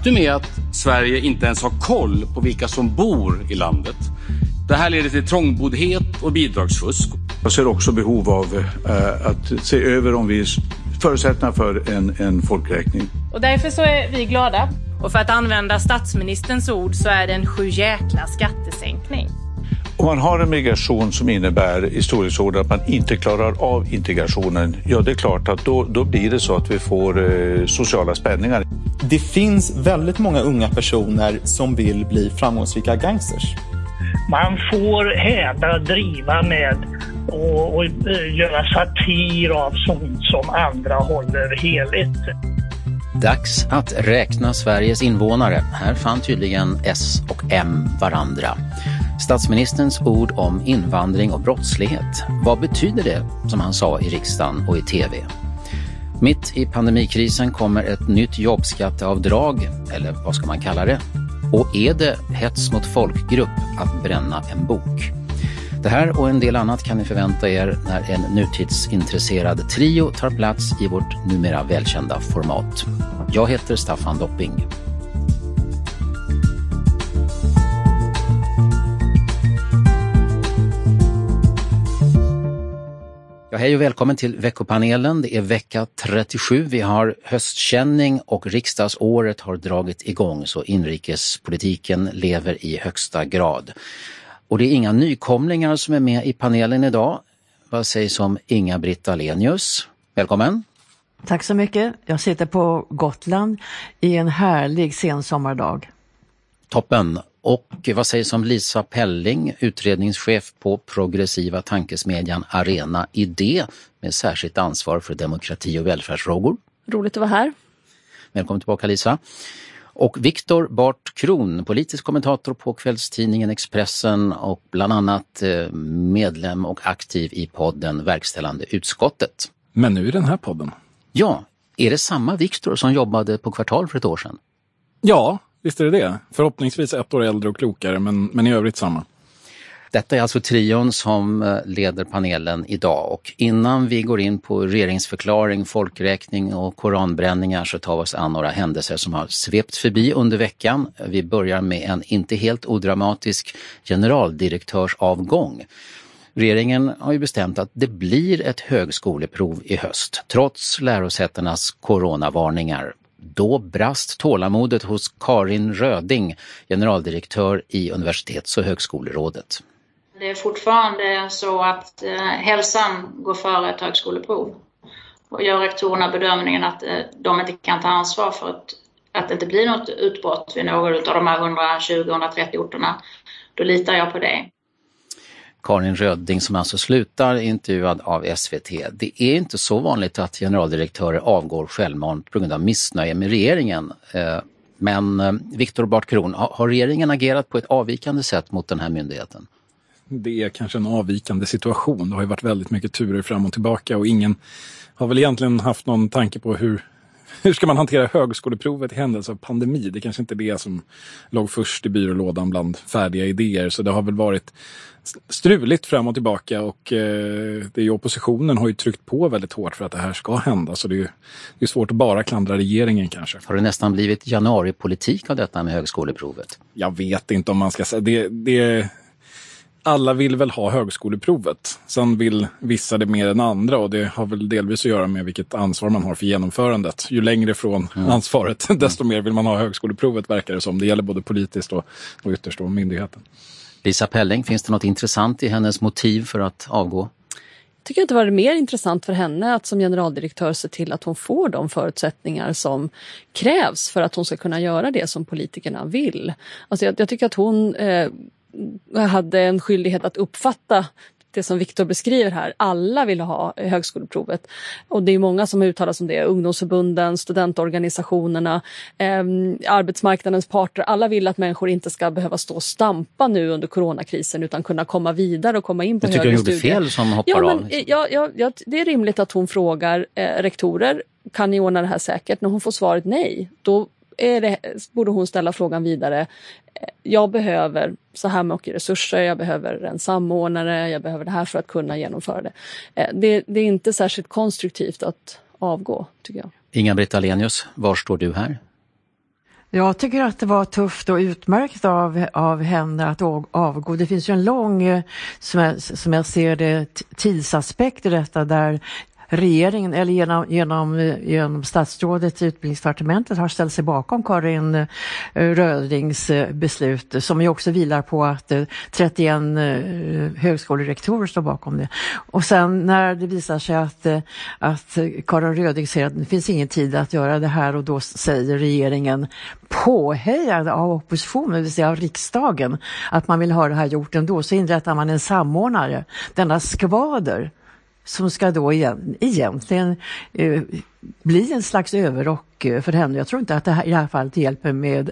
Faktum är att Sverige inte ens har koll på vilka som bor i landet. Det här leder till trångboddhet och bidragsfusk. Jag ser också behov av eh, att se över om vi förutsättningar för en, en folkräkning. Och därför så är vi glada. Och för att använda statsministerns ord så är det en sjujäkla skattesänkning. Om man har en migration som innebär i storleksordning att man inte klarar av integrationen, ja det är klart att då, då blir det så att vi får eh, sociala spänningar. Det finns väldigt många unga personer som vill bli framgångsrika gangsters. Man får häda, driva med och, och eh, göra satir av sånt som andra håller heligt. Dags att räkna Sveriges invånare. Här fann tydligen S och M varandra. Statsministerns ord om invandring och brottslighet. Vad betyder det, som han sa i riksdagen och i TV? Mitt i pandemikrisen kommer ett nytt jobbskatteavdrag, eller vad ska man kalla det? Och är det hets mot folkgrupp att bränna en bok? Det här och en del annat kan ni förvänta er när en nutidsintresserad trio tar plats i vårt numera välkända format. Jag heter Staffan Dopping. Hej och välkommen till veckopanelen. Det är vecka 37. Vi har höstkänning och riksdagsåret har dragit igång så inrikespolitiken lever i högsta grad. Och det är inga nykomlingar som är med i panelen idag. Vad sägs om Inga-Britt Ahlenius? Välkommen! Tack så mycket. Jag sitter på Gotland i en härlig sensommardag. Toppen! Och vad sägs om Lisa Pelling, utredningschef på progressiva tankesmedjan Arena Idé med särskilt ansvar för demokrati och välfärdsfrågor? Roligt att vara här. Välkommen tillbaka Lisa. Och Viktor Bart Kron, politisk kommentator på kvällstidningen Expressen och bland annat eh, medlem och aktiv i podden Verkställande utskottet. Men nu i den här podden? Ja, är det samma Viktor som jobbade på Kvartal för ett år sedan? Ja, visst är det det. Förhoppningsvis ett år äldre och klokare, men, men i övrigt samma. Detta är alltså trion som eh, leder panelen idag och innan vi går in på regeringsförklaring, folkräkning och koranbränningar så tar vi oss an några händelser som har svept förbi under veckan. Vi börjar med en inte helt odramatisk generaldirektörsavgång. Regeringen har ju bestämt att det blir ett högskoleprov i höst, trots lärosätenas coronavarningar. Då brast tålamodet hos Karin Röding, generaldirektör i Universitets och högskolerådet. Det är fortfarande så att eh, hälsan går före ett högskoleprov. Och gör rektorerna bedömningen att eh, de inte kan ta ansvar för att, att det inte blir något utbrott vid någon av de här 120-130 orterna, då litar jag på det. Karin Röding som alltså slutar intervjuad av SVT. Det är inte så vanligt att generaldirektörer avgår självmant på grund av missnöje med regeringen. Eh, men eh, Viktor Bart Kron, har regeringen agerat på ett avvikande sätt mot den här myndigheten? Det är kanske en avvikande situation. Det har ju varit väldigt mycket turer fram och tillbaka och ingen har väl egentligen haft någon tanke på hur, hur ska man hantera högskoleprovet i händelse av pandemi? Det kanske inte är det som låg först i byrålådan bland färdiga idéer. Så det har väl varit struligt fram och tillbaka och eh, det är oppositionen har ju tryckt på väldigt hårt för att det här ska hända. Så det är, ju, det är svårt att bara klandra regeringen kanske. Har det nästan blivit januaripolitik av detta med högskoleprovet? Jag vet inte om man ska säga det. det alla vill väl ha högskoleprovet. Sen vill vissa det mer än andra och det har väl delvis att göra med vilket ansvar man har för genomförandet. Ju längre från mm. ansvaret, desto mer vill man ha högskoleprovet verkar det som. Det gäller både politiskt och, och ytterst då myndigheten. Lisa Pelling, finns det något intressant i hennes motiv för att avgå? Jag tycker att det var mer intressant för henne att som generaldirektör se till att hon får de förutsättningar som krävs för att hon ska kunna göra det som politikerna vill. Alltså jag, jag tycker att hon eh, hade en skyldighet att uppfatta det som Viktor beskriver här. Alla vill ha högskoleprovet. Och det är många som har uttalat sig om det. Ungdomsförbunden, studentorganisationerna, eh, arbetsmarknadens parter. Alla vill att människor inte ska behöva stå och stampa nu under coronakrisen utan kunna komma vidare och komma in på högre studier. Du tycker hon gjorde fel som hoppar ja, men, av? Ja, ja, ja, det är rimligt att hon frågar eh, rektorer. Kan ni ordna det här säkert? När hon får svaret nej, då är det, borde hon ställa frågan vidare. Jag behöver så här mycket resurser, jag behöver en samordnare, jag behöver det här för att kunna genomföra det. Eh, det, det är inte särskilt konstruktivt att avgå, tycker jag. Inga-Britt Ahlenius, var står du här? Jag tycker att det var tufft och utmärkt av, av henne att avgå. Det finns ju en lång, eh, som jag, som jag ser det, tidsaspekt i detta där regeringen eller genom, genom, genom statsrådet i utbildningsdepartementet har ställt sig bakom Karin eh, Rödings eh, beslut som ju också vilar på att eh, 31 högskolerektorer står bakom det. Och sen när det visar sig att, att Karin Röding säger att det finns ingen tid att göra det här och då säger regeringen påhejad av oppositionen, det vill säga av riksdagen, att man vill ha det här gjort ändå, så inrättar man en samordnare, denna skvader som ska då igen, egentligen eh, bli en slags överrock eh, för henne. Jag tror inte att det här, i det här fallet hjälper med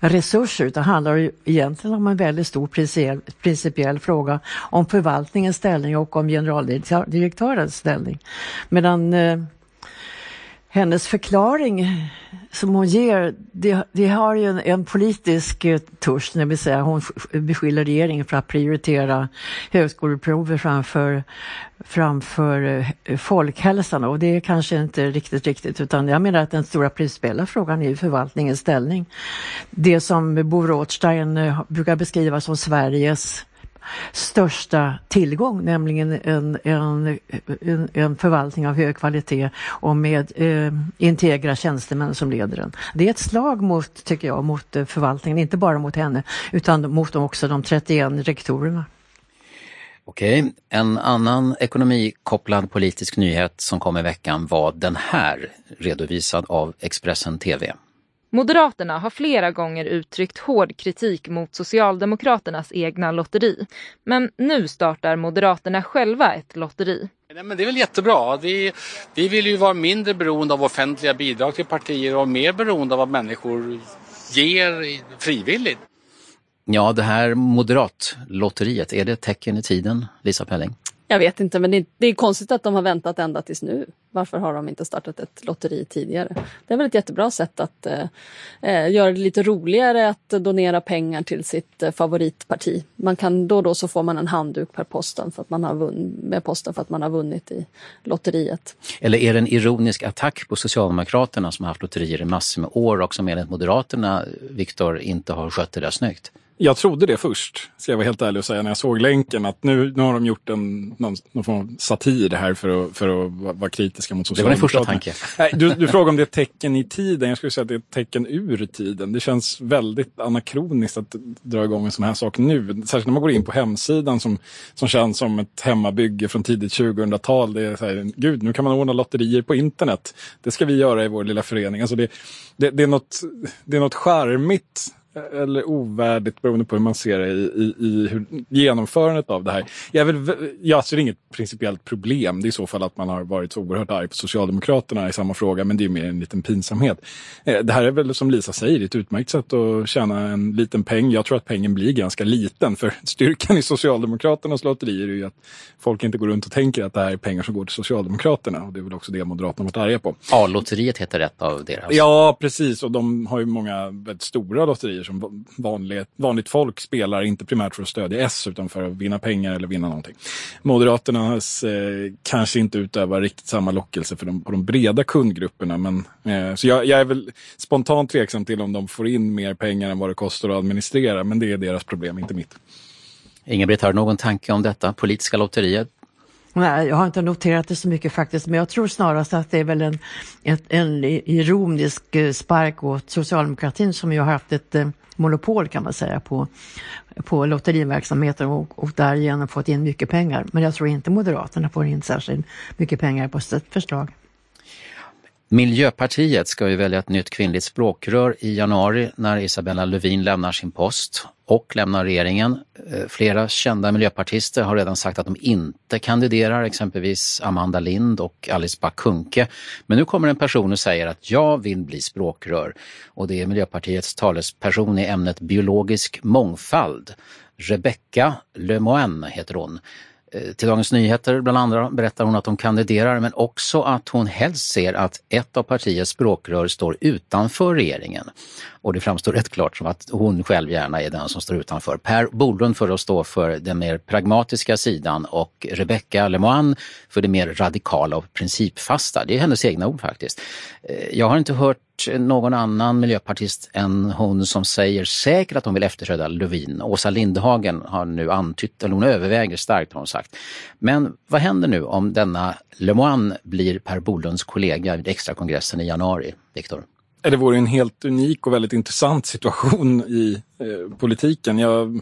resurser utan handlar egentligen om en väldigt stor principiell, principiell fråga om förvaltningens ställning och om generaldirektörens ställning. Medan eh, hennes förklaring som hon ger, det, det har ju en, en politisk eh, touch, det vill säga hon beskyller regeringen för att prioritera högskoleprover framför, framför eh, folkhälsan och det är kanske inte riktigt riktigt utan jag menar att den stora principiella frågan är förvaltningens ställning. Det som Bo Rothstein eh, brukar beskriva som Sveriges största tillgång, nämligen en, en, en, en förvaltning av hög kvalitet och med eh, integra tjänstemän som leder den. Det är ett slag mot, tycker jag, mot eh, förvaltningen, inte bara mot henne utan mot också de 31 rektorerna. Okej, en annan ekonomikopplad politisk nyhet som kom i veckan var den här, redovisad av Expressen TV. Moderaterna har flera gånger uttryckt hård kritik mot Socialdemokraternas egna lotteri. Men nu startar Moderaterna själva ett lotteri. Nej, men det är väl jättebra. Vi, vi vill ju vara mindre beroende av offentliga bidrag till partier och mer beroende av vad människor ger frivilligt. Ja, det här moderatlotteriet, är det ett tecken i tiden, Lisa Pelling? Jag vet inte, men det är, det är, konstigt att de har väntat ända tills nu. Varför har de inte startat ett lotteri tidigare? Det är väl ett jättebra sätt att eh, eh göra det lite roligare att donera pengar till sitt eh, favoritparti. Man kan då och då så får man en handduk per posten för att man har vunn, med posten för att man har vunnit i lotteriet. Eller är det en ironisk attack på Socialdemokraterna som har haft lotterier i massor med år och som enligt Moderaterna, Viktor, inte har skött det där snyggt? Jag trodde det först, ska jag vara helt ärlig och säga, när jag såg länken att nu, nu har de gjort en, någon, någon form av satir här för att, för att vara kritiska mot Socialdemokraterna. Det var din första tanke. Du, du frågade om det är ett tecken i tiden. Jag skulle säga att det är ett tecken ur tiden. Det känns väldigt anakroniskt att dra igång en sån här sak nu. Särskilt när man går in på hemsidan som, som känns som ett hemmabygge från tidigt 2000-tal. Det är så här, gud, nu kan man ordna lotterier på internet. Det ska vi göra i vår lilla förening. Alltså det, det, det, är, något, det är något charmigt eller ovärdigt beroende på hur man ser det i, i, i hur, genomförandet av det här. Jag, vill, jag ser inget principiellt problem. Det är i så fall att man har varit så oerhört arg på Socialdemokraterna i samma fråga, men det är mer en liten pinsamhet. Eh, det här är väl som Lisa säger, ett utmärkt sätt att tjäna en liten peng. Jag tror att pengen blir ganska liten, för styrkan i Socialdemokraternas lotterier är ju att folk inte går runt och tänker att det här är pengar som går till Socialdemokraterna. Och det är väl också det Moderaterna varit arga på. Ja, lotteriet heter ett av deras. Ja, precis. Och de har ju många väldigt stora lotterier grejer som vanligt, vanligt folk spelar, inte primärt för att stödja S utan för att vinna pengar eller vinna någonting. Moderaternas eh, kanske inte utövar riktigt samma lockelse för de, på de breda kundgrupperna. Men, eh, så jag, jag, är väl spontant tveksam till om de får in mer pengar än vad det kostar att administrera, men det är deras problem, inte mitt. Inga-Britt, har du någon tanke om detta politiska lotteriet? Nej, jag har inte noterat det så mycket faktiskt, men jag tror snarast att det är väl en, ett, en ironisk eh, spark åt socialdemokratin som ju har haft ett eh, monopol kan man säga på, på lotteriverksamheten och, och därigenom fått in mycket pengar. Men jag tror inte Moderaterna får in särskilt mycket pengar på sitt förslag. Miljöpartiet ska ju välja ett nytt kvinnligt språkrör i januari när Isabella Lövin lämnar sin post och lämnar regeringen. Eh, flera kända miljöpartister har redan sagt att de inte kandiderar, exempelvis Amanda Lind och Alice Bah Kuhnke. Men nu kommer en person och säger att jag vill bli språkrör och det är Miljöpartiets talesperson i ämnet biologisk mångfald. Rebecca Lemoine heter hon. Eh, till Dagens Nyheter bland andra berättar hon att hon kandiderar men också att hon helst ser att ett av partiets språkrör står utanför regeringen. Och det framstår rätt klart som att hon själv gärna är den som står utanför. Per Bolund för att stå för den mer pragmatiska sidan och Rebecca Lemoine för det mer radikala och principfasta. Det är hennes egna ord faktiskt. Eh, jag har inte hört någon annan miljöpartist än hon som säger säkert att hon vill efterträda Lövin. Åsa Lindhagen har nu antytt, eller hon överväger starkt har hon sagt. Men vad händer nu om denna Lemoine blir Per Bolunds kollega vid extrakongressen i januari, Viktor? Det vore en helt unik och väldigt intressant situation i eh, politiken. Jag,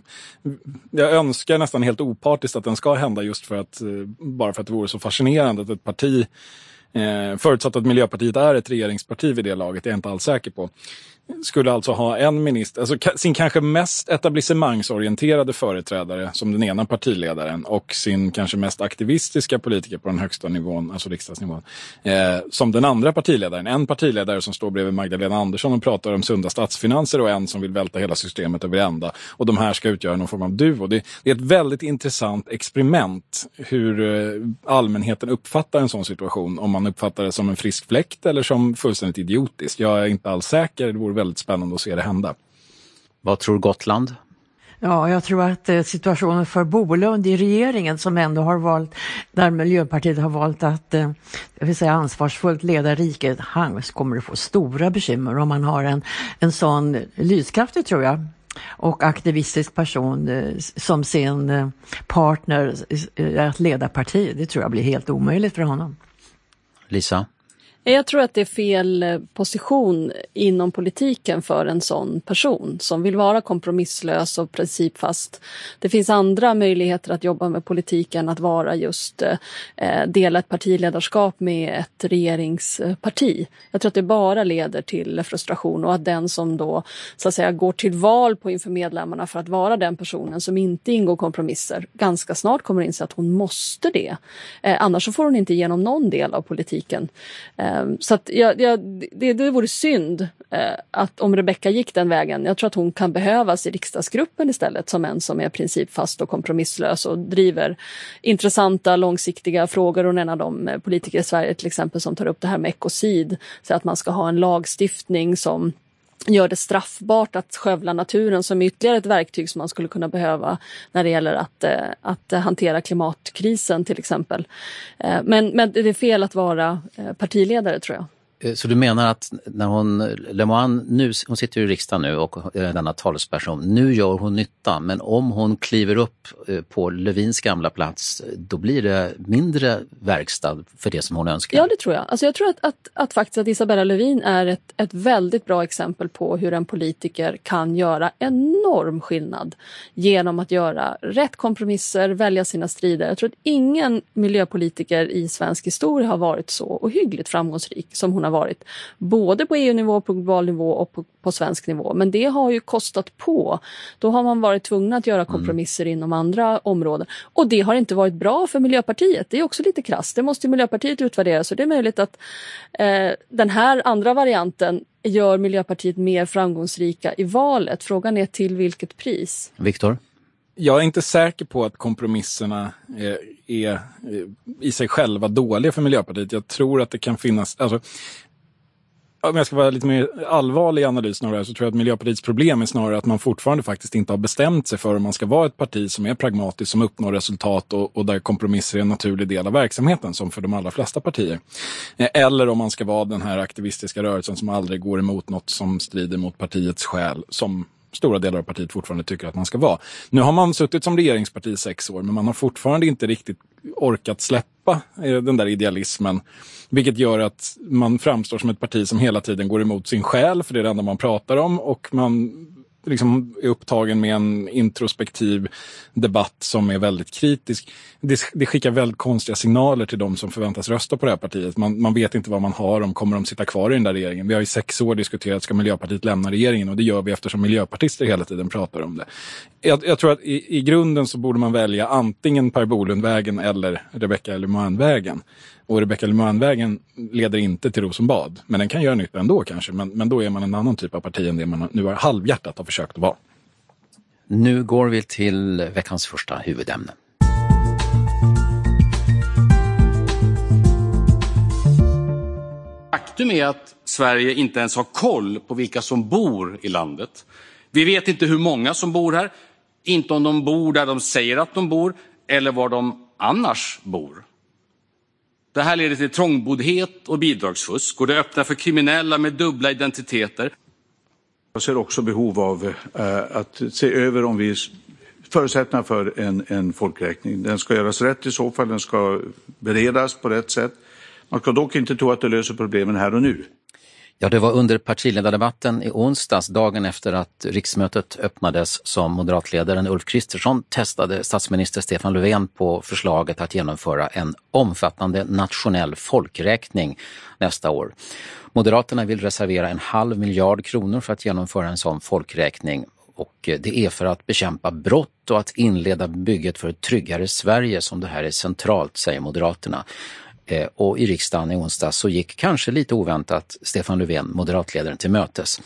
jag, önskar nästan helt opartiskt att den ska hända just för att, eh, bara för att det vore så fascinerande att ett parti Eh, förutsatt att Miljöpartiet är ett regeringsparti vid det laget, det är jag inte alls säker på skulle alltså ha en minister, alltså sin kanske mest etablissemangsorienterade företrädare som den ena partiledaren och sin kanske mest aktivistiska politiker på den högsta nivån, alltså riksdagsnivån, eh, som den andra partiledaren. En partiledare som står bredvid Magdalena Andersson och pratar om sunda statsfinanser och en som vill välta hela systemet över ända. Och de här ska utgöra någon form av duo. Det, det är ett väldigt intressant experiment hur eh, allmänheten uppfattar en sån situation. Om man uppfattar det som en frisk fläkt eller som fullständigt idiotiskt. Jag är inte alls säker. Det vore väldigt spännande att se det hända. Vad tror Gotland? Ja, jag tror att eh, situationen för Bolund i regeringen som ändå har valt, där Miljöpartiet har valt att eh, jag vill säga ansvarsfullt leda riket, han kommer att få stora bekymmer om man har en, en sån lyskraftig, tror jag, och aktivistisk person eh, som sin partner att leda partiet. Det tror jag blir helt omöjligt för honom. Lisa? Eh, jag tror att det är fel eh, position inom politiken för en sån person som vill vara kompromisslös och principfast. Det finns andra möjligheter att jobba med politiken, att vara just eh, eh, dela ett partiledarskap med ett regeringsparti. Jag tror att det bara leder till frustration och att den som då så att säga går till val på inför medlemmarna för att vara den personen som inte ingår kompromisser ganska snart kommer inse att hon måste det. Eh, annars så får hon inte igenom någon del av politiken. Eh, Ehm, så att jag, jag, det, det vore synd eh, att om Rebecka gick den vägen. Jag tror att hon kan behövas i riksdagsgruppen istället som en som är principfast och kompromisslös och driver intressanta långsiktiga frågor. Hon är en av de eh, politiker i Sverige till exempel som tar upp det här med ekocid. Så att man ska ha en lagstiftning som gör det straffbart att skövla naturen som ytterligare ett verktyg som man skulle kunna behöva när det gäller att, eh, att hantera klimatkrisen till exempel. Eh, men, men det är fel att vara eh, partiledare tror jag. Eh, så du menar att när hon, Lemoine, nu, hon sitter i riksdagen nu och är denna talesperson, nu gör hon nytta men om hon kliver upp eh, på Lövins gamla plats då blir det mindre verkstad för det som hon önskar? Ja det tror jag. Alltså jag tror att, att, att faktiskt att Isabella Lövin är ett, ett väldigt bra exempel på hur en politiker kan göra enorm skillnad genom att göra rätt kompromisser, välja sina strider. Jag tror att ingen miljöpolitiker i svensk historia har varit så ohyggligt framgångsrik som hon har varit. Både på EU-nivå, på global nivå och på, på, svensk nivå. Men det har ju kostat på. Då har man varit tvungen att göra mm. kompromisser mm. inom andra områden. Och det har inte varit bra för Miljöpartiet. Det är också lite krasst. Det måste Miljöpartiet utvärdera. Så det är möjligt att eh, den här andra varianten gör Miljöpartiet mer framgångsrika i valet. Frågan är till vilket pris? Viktor? Jag är inte säker på att kompromisserna är, eh, i sig själva dåliga för Miljöpartiet. Jag tror att det kan finnas, alltså, om jag ska vara lite mer allvarlig i analysen av det här så tror jag att Miljöpartiets problem är snarare att man fortfarande faktiskt inte har bestämt sig för om man ska vara ett parti som är pragmatiskt, som uppnår resultat och, och där kompromisser är en naturlig del av verksamheten, som för de allra flesta partier. Eh, eller om man ska vara den här aktivistiska rörelsen som aldrig går emot något som strider mot partiets själ, som stora delar av partiet fortfarande tycker att man ska vara. Nu har man suttit som regeringsparti i sex år, men man har fortfarande inte riktigt orkat släppa eh, den där idealismen. Vilket gör att man framstår som ett parti som hela tiden går emot sin själ, för det är det enda man pratar om. Och man liksom är upptagen med en introspektiv debatt som är väldigt kritisk. Det, det skickar väldigt konstiga signaler till de som förväntas rösta på det här partiet. Man, man vet inte vad man har om, kommer de sitta kvar i den där regeringen? Vi har i sex år diskuterat, ska Miljöpartiet lämna regeringen? Och det gör vi eftersom miljöpartister hela tiden pratar om det. Jag, jag tror att i, i grunden så borde man välja antingen Per Bolund-vägen eller Rebecka Elfman-vägen. Och Rebecka Lemön-vägen leder inte till Rosenbad, men den kan göra nytta ändå kanske. Men, men då är man en annan typ av parti än det man nu har halvhjärtat har försökt att vara. Nu går vi till veckans första huvudämne. Faktum är att Sverige inte ens har koll på vilka som bor i landet. Vi vet inte hur många som bor här, inte om de bor där de säger att de bor eller var de annars bor. Det här leder till trångboddhet och bidragsfusk och det öppnar för kriminella med dubbla identiteter. Jag ser också behov av eh, att se över om vi förutsättningar för en, en folkräkning. Den ska göras rätt i så fall, den ska beredas på rätt sätt. Man ska dock inte tro att det löser problemen här och nu. Ja, det var under partiledardebatten i onsdags, dagen efter att riksmötet öppnades, som moderatledaren Ulf Kristersson testade statsminister Stefan Löfven på förslaget att genomföra en omfattande nationell folkräkning nästa år. Moderaterna vill reservera en halv miljard kronor för att genomföra en sån folkräkning och det är för att bekämpa brott och att inleda bygget för ett tryggare Sverige som det här är centralt, säger Moderaterna. Eh, och i riksdagen i onsdag så gick kanske lite oväntat Stefan Löfven, moderatledaren, till mötes.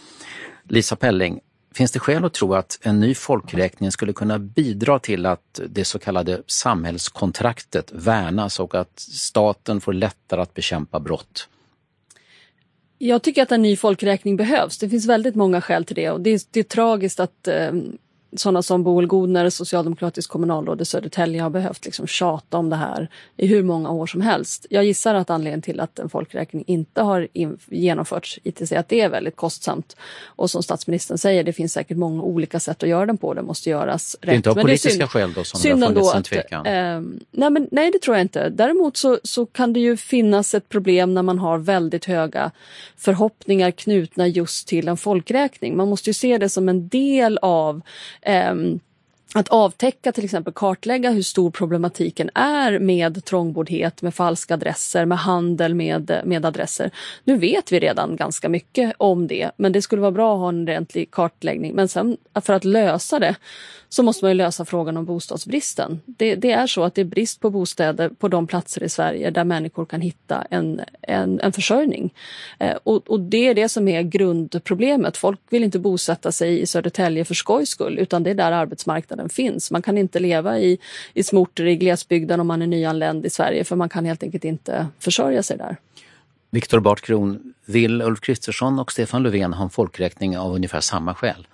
Lisa Pelling, finns det skäl att tro att en ny folkräkning skulle kunna bidra till att det så kallade samhällskontraktet värnas och att staten får lättare att bekämpa brott? Jag tycker att en ny folkräkning behövs. Det finns väldigt många skäl till det och det är, det är tragiskt att eh, sådana som Boel Godner, socialdemokratisk kommunalråd i Södertälje, har behövt liksom tjata om det här i hur många år som helst. Jag gissar att anledningen till att en folkräkning inte har genomförts ITC att det är väldigt kostsamt. Och som statsministern säger, det finns säkert många olika sätt att göra den på. Det måste göras rätt. Det är inte av men politiska skäl då som det har funnits en tvekan? eh, nej, men, nej, det tror jag inte. Däremot så, så kan det ju finnas ett problem när man har väldigt höga förhoppningar knutna just till en folkräkning. Man måste ju se det som en del av Ehm, att avtäcka till exempel kartlägga hur stor problematiken är med trångboddhet, med falska adresser, med handel med, med adresser. Nu vet vi redan ganska mycket om det, men det skulle vara bra att ha en ordentlig kartläggning. Men sen för att lösa det så måste man ju lösa frågan om bostadsbristen. Det, det, är så att det är brist på bostäder på de platser i Sverige där människor kan hitta en, en, en försörjning. Eh, och, och, det är det som är grundproblemet. Folk vill inte bosätta sig i Södertälje för skojs skull, utan det är där arbetsmarknaden finns. Man kan inte leva i, i småorter i glesbygden om man är nyanländ i Sverige för man kan helt enkelt inte försörja sig där. Viktor Bartkron, vill Ulf Kristersson och Stefan Löfven ha en folkräkning av ungefär samma skäl?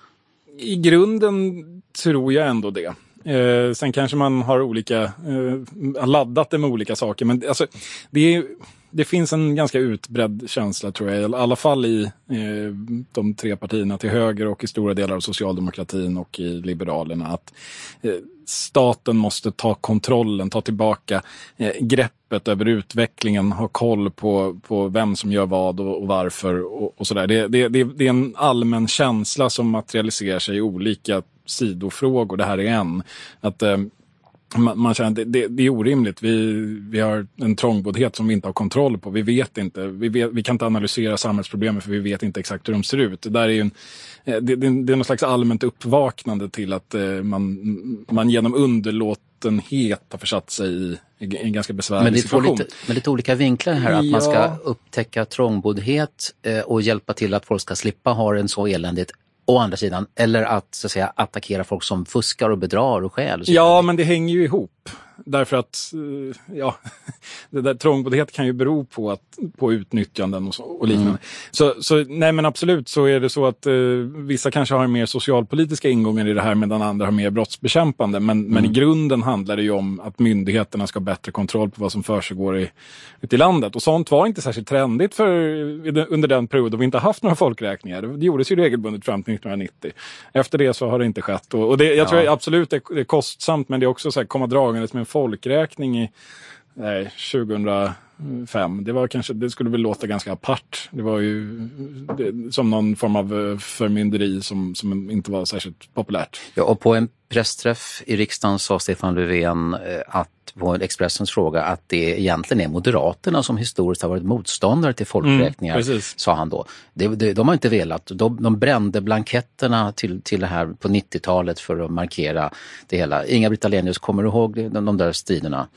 I grunden tror jag ändå det. Eh, sen kanske man har olika, eh, laddat det med olika saker. Men alltså, det är det finns en ganska utbredd känsla tror jag, i alla fall i eh, de tre partierna till höger och i stora delar av socialdemokratin och i Liberalerna att eh, staten måste ta kontrollen, ta tillbaka eh, greppet över utvecklingen, ha koll på, på vem som gör vad och, och varför och, och sådär. Det, det, det, det är en allmän känsla som materialiserar sig i olika sidofrågor. Det här är en. Att eh, man, man känner att det, det, det, är orimligt. Vi, vi har en trångboddhet som vi inte har kontroll på. Vi vet inte. Vi, vet, vi kan inte analysera samhällsproblemen för vi vet inte exakt hur de ser ut. Det, där är en, eh, det, det, är något slags allmänt uppvaknande till att eh, man, man genom underlåtenhet har försatt sig i, en ganska besvärlig men det situation. Lite, med lite olika vinklar här, att ja. man ska upptäcka trångboddhet eh, och hjälpa till att folk ska slippa ha en så eländigt å andra sidan. Eller att, så att säga, attackera folk som fuskar och bedrar och stjäl. Ja, men det hänger ju ihop. Därför att eh, ja, det där trångboddhet kan ju bero på, att, på utnyttjanden och, så, och liknande. Mm. Så, så nej men absolut så är det så att eh, vissa kanske har mer socialpolitiska ingångar i det här medan andra har mer brottsbekämpande. Men, mm. men i mm. grunden handlar det ju om att myndigheterna ska ha bättre kontroll på vad som försiggår i, ute i landet. Och sånt var inte särskilt trendigt för, under den period då vi inte haft några folkräkningar. Det gjordes ju regelbundet fram till 1990. Efter det så har det inte skett. Och, och det, jag ja. tror absolut det, det är kostsamt men det är också så här, komma dragandes med en folkräkning i nej, 2005. Det, var kanske, det skulle väl låta ganska apart. Det var ju det, som någon form av eh, förmynderi som, som inte var särskilt populärt. Ja, och på en pressträff i riksdagen sa Stefan Löfven eh, att på Expressens fråga att det egentligen är Moderaterna som historiskt har varit motståndare till folkräkningar, mm, sa han då. Det, det, de har inte velat. De, de brände blanketterna till, till det här på 90-talet för att markera det hela. Inga-Britt Ahlenius, kommer du ihåg de, de där striderna?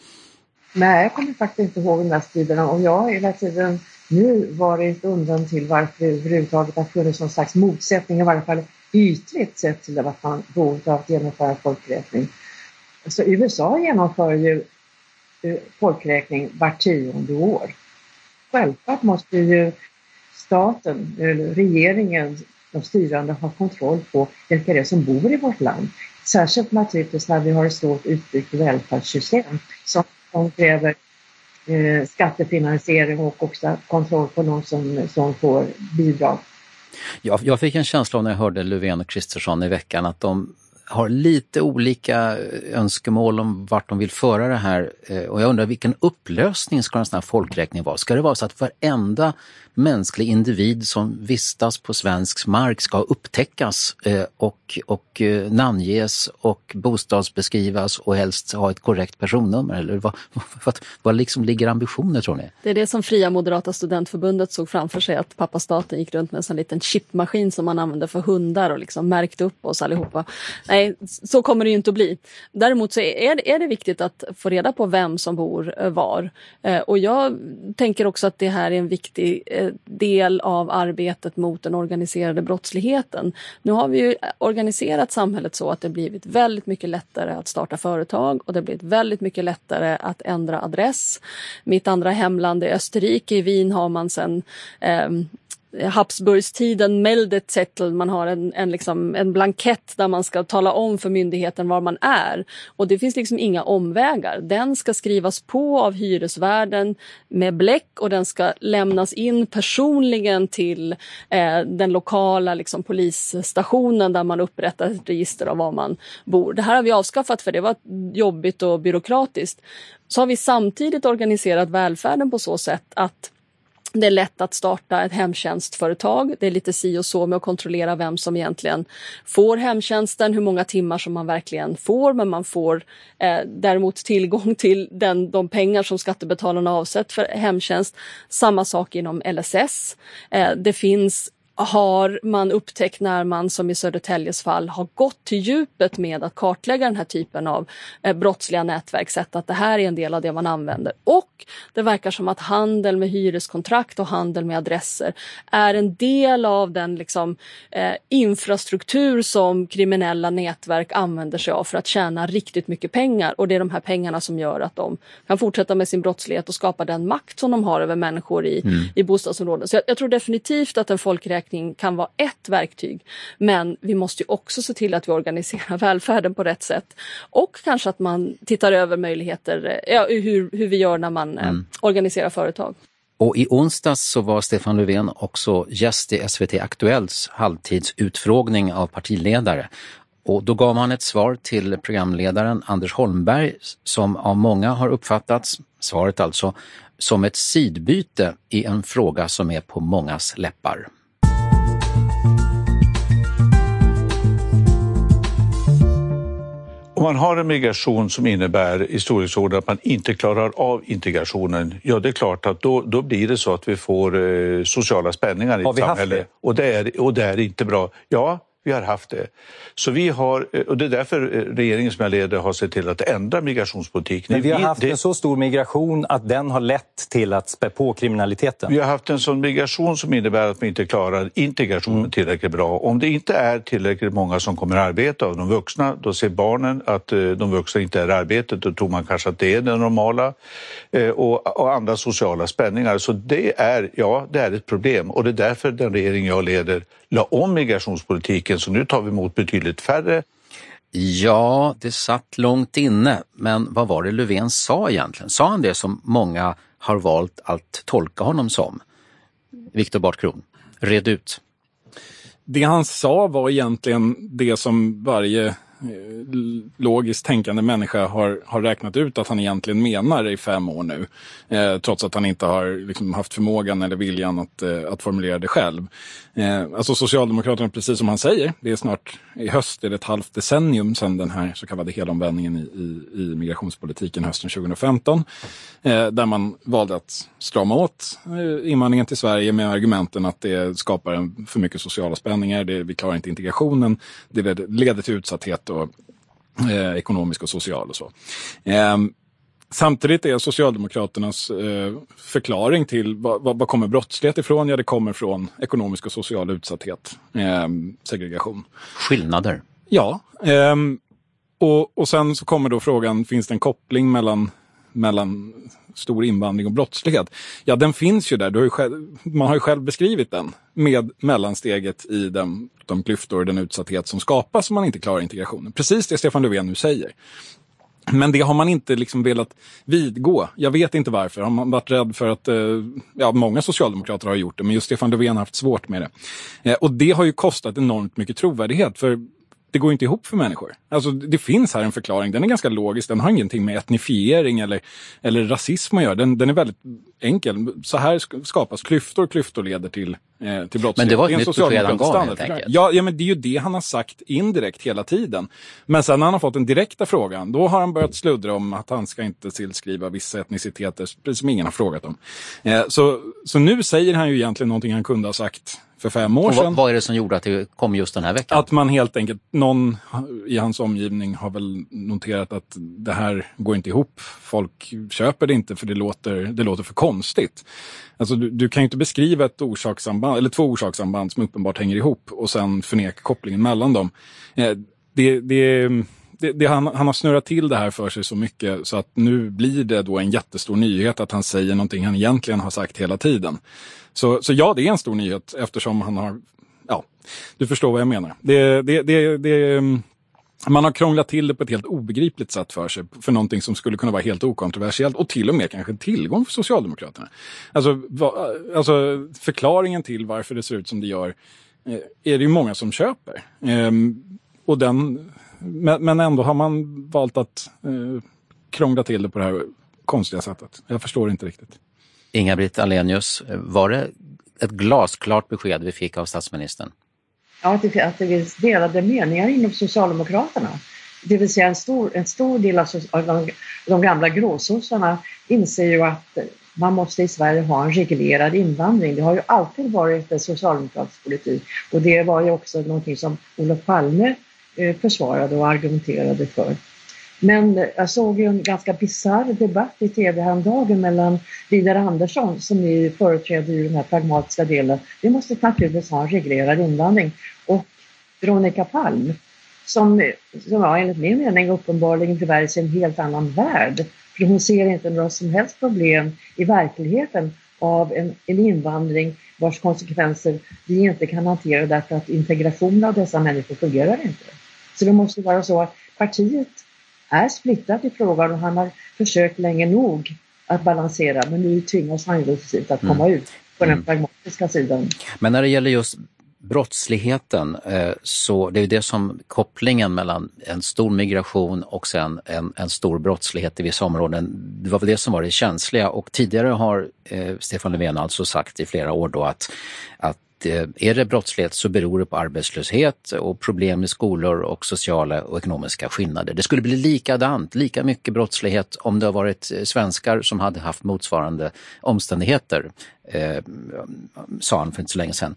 Nej, jag kommer faktiskt inte ihåg de där striderna och jag har hela tiden nu varit undan till varför det överhuvudtaget har funnits någon slags motsättning, i varje fall ytligt sett till att man borde av att genomföra folkräkning. Så USA genomför ju eh, folkräkning vart tionde år. Självklart måste ju staten, regeringen, de styrande ha kontroll på vilka det är som bor i vårt land. Särskilt naturligtvis när vi har ett stort utbyggt välfärdssystem som, som kräver eh, skattefinansiering och också kontroll på någon som, som får bidrag. Jag, jag fick en känsla av när jag hörde Löfven och Kristersson i veckan att de har lite olika önskemål om vart de vill föra det här. Eh, och jag undrar vilken upplösning ska en sån här folkräkning vara? Ska det vara så att varenda mänsklig individ som vistas på svensk mark ska upptäckas eh, och, och eh, namnges och bostadsbeskrivas och helst ha ett korrekt personnummer? Eller vad, vad, vad liksom ligger ambitioner tror ni? Det är det som Fria Moderata Studentförbundet såg framför sig att pappa staten gick runt med en sån liten chipmaskin som man använde för hundar och liksom märkte upp oss allihopa. Nej, så kommer det ju inte att bli. Däremot så är det, är det viktigt att få reda på vem som bor eh, var. Och jag tänker också att det här är en viktig del av arbetet mot den organiserade brottsligheten. Nu har vi ju organiserat samhället så att det blivit väldigt mycket lättare att starta företag och det blivit väldigt mycket lättare att ändra adress. Mitt andra hemland är Österrike. I Wien har man sedan eh, Habsburgstiden Meldezettel, man har en, en, liksom, en blankett där man ska tala om för myndigheten var man är. Och det finns liksom inga omvägar. Den ska skrivas på av hyresvärden med bläck och den ska lämnas in personligen till eh, den lokala liksom, polisstationen där man upprättar ett register av var man bor. Det här har vi avskaffat för det var jobbigt och byråkratiskt. Så har vi samtidigt organiserat välfärden på så sätt att det är lätt att starta ett hemtjänstföretag. Det är lite si och så med att kontrollera vem som egentligen får hemtjänsten, hur många timmar som man verkligen får, men man får eh, däremot tillgång till den, de pengar som skattebetalarna avsett för hemtjänst. Samma sak inom LSS. Eh, det finns har man upptäckt när man som i Södertäljes fall har gått till djupet med att kartlägga den här typen av eh, brottsliga nätverk, sett att det här är en del av det man använder. Och det verkar som att handel med hyreskontrakt och handel med adresser är en del av den liksom, eh, infrastruktur som kriminella nätverk använder sig av för att tjäna riktigt mycket pengar. Och det är de här pengarna som gör att de kan fortsätta med sin brottslighet och skapa den makt som de har över människor i, mm. i bostadsområden. Så jag, jag tror definitivt att en folkräkning försäkring kan vara ett verktyg. Men vi måste också se till att vi organiserar välfärden på rätt sätt. Och kanske att man tittar över möjligheter, ja, hur, hur vi gör när man eh, mm. organiserar företag. Och i onsdags så var Stefan Löfven också gäst i SVT Aktuellts halvtidsutfrågning av partiledare. Och då gav han ett svar till programledaren Anders Holmberg som av många har uppfattats, svaret alltså, som ett sidbyte i en fråga som är på mångas läppar. Om man har en migration som innebär i storleksordning att man inte klarar av integrationen, ja det är klart att då, då blir det så att vi får eh, sociala spänningar i ett samhälle. Och det, är, och det är inte bra. Ja, vi har haft det. Så vi har, och det är därför regeringen som jag leder har sett till att ändra migrationspolitiken. Men vi har haft en så stor migration att den har lett till att spä på kriminaliteten. Vi har haft en sån migration som innebär att vi inte klarar integrationen mm. tillräckligt bra. Om det inte är tillräckligt många som kommer att arbeta av de vuxna, då ser barnen att eh, de vuxna inte är i arbetet. Då tror man kanske att det är det normala. Eh, och, och andra sociala spänningar. Så det är, ja, det är ett problem och det är därför den regering jag leder la om migrationspolitiken. Så nu tar vi emot betydligt färre. Ja, det satt långt inne. Men vad var det Löfven sa egentligen? Sa han det som många har valt att tolka honom som? Viktor Bartkron, red ut. Det han sa var egentligen det som varje Eh, logiskt tänkande människa har, har räknat ut att han egentligen menar i fem år nu. Eh, trots att han inte har liksom, haft förmågan eller viljan att, eh, att formulera det själv. Eh, alltså Socialdemokraterna, precis som han säger, det är snart i höst, är det ett halvt decennium sedan den här så kallade helomvändningen i, i, i migrationspolitiken hösten 2015. Eh, där man valde att strama åt eh, invandringen till Sverige med argumenten att det skapar en, för mycket sociala spänningar, det, vi klarar inte integrationen, det leder till utsatthet och eh, ekonomisk och social och så. Eh, Samtidigt är Socialdemokraternas eh, förklaring till vad, vad, kommer brottslighet ifrån? Ja, det kommer från ekonomisk och social utsatthet, eh, segregation. Skillnader? Ja. Eh, och, och sen så kommer då frågan, finns det en koppling mellan, mellan stor invandring och brottslighet? Ja, den finns ju där. Har ju själv, man har ju själv beskrivit den med mellansteget i den, de klyftor och den utsatthet som skapas om man inte klarar integrationen. Precis det Stefan Löfven nu säger. Men det har man inte liksom velat vidgå. Jag vet inte varför. Har man varit rädd för att, eh, ja många socialdemokrater har gjort det, men just Stefan Löfven har haft svårt med det. Eh, och det har ju kostat enormt mycket trovärdighet. För det går inte ihop för människor. Alltså, det finns här en förklaring, den är ganska logisk, den har ingenting med etnifiering eller, eller rasism att göra. Den, den är väldigt enkel. Så här skapas klyftor, klyftor leder till, eh, till brottslighet. Men det var ett nytt besked han gav helt enkelt. Ja, ja, men det är ju det han har sagt indirekt hela tiden. Men sen när han har fått den direkta frågan, då har han börjat sluddra om att han ska inte tillskriva vissa etniciteter, precis som ingen har frågat om. Eh, så, så nu säger han ju egentligen någonting han kunde ha sagt för fem år sedan. Vad är det som gjorde att det kom just den här veckan? Att man helt enkelt, någon i hans omgivning har väl noterat att det här går inte ihop. Folk köper det inte för det låter, det låter för konstigt. Alltså du, du kan ju inte beskriva ett orsakssamband, eller två orsakssamband som uppenbart hänger ihop och sen förneka kopplingen mellan dem. Eh, det, det, det, det, han, han har snurrat till det här för sig så mycket så att nu blir det då en jättestor nyhet att han säger någonting han egentligen har sagt hela tiden. Så, så ja, det är en stor nyhet eftersom han har, ja, du förstår vad jag menar. Det, det, det, det, mm, man har krånglat till det på ett helt obegripligt sätt för sig, för någonting som skulle kunna vara helt okontroversiellt och till och med kanske en tillgång för Socialdemokraterna. Alltså, va, alltså förklaringen till varför det ser ut som det gör eh, är det ju många som köper. Ehm, och den, men, men, ändå har man valt att eh, krångla till det på det här konstiga sättet. Jag förstår inte riktigt. Inga-Britt Alenius, var det ett glasklart besked vi fick av statsministern? Ja, att det, att det finns delade meningar inom Socialdemokraterna. Det vill säga en stor, en stor del av, de, de gamla gråsossarna inser ju att man måste i Sverige ha en reglerad invandring. Det har ju alltid varit en socialdemokratisk politik och det var ju också någonting som Olof Palme Eh, försvarade och argumenterade för. Men eh, jag såg ju en ganska bisarr debatt i tv häromdagen mellan Vidar Andersson som ni företräder i den här pragmatiska delen. Vi måste naturligtvis ha en reglerad invandring och Veronica Palm som, som ja, enligt min mening uppenbarligen tyvärr ser i en helt annan värld. För hon ser inte några som helst problem i verkligheten av en, en invandring vars konsekvenser vi inte kan hantera därför att integrationen av dessa människor fungerar inte. Så det måste vara så att partiet är splittrat i frågan och han har försökt länge nog att balansera men nu tvingas han ju att komma mm. ut på den mm. pragmatiska sidan. Men när det gäller just brottsligheten, eh, så det är det som kopplingen mellan en stor migration och sen en, en stor brottslighet i vissa områden, det var väl det som var det känsliga och tidigare har eh, Stefan Löfven alltså sagt i flera år då att, att Eh, är det brottslighet så beror det på arbetslöshet och problem i skolor och sociala och ekonomiska skillnader. Det skulle bli likadant, lika mycket brottslighet om det har varit eh, svenskar som hade haft motsvarande omständigheter, eh, sa han för inte så länge sedan.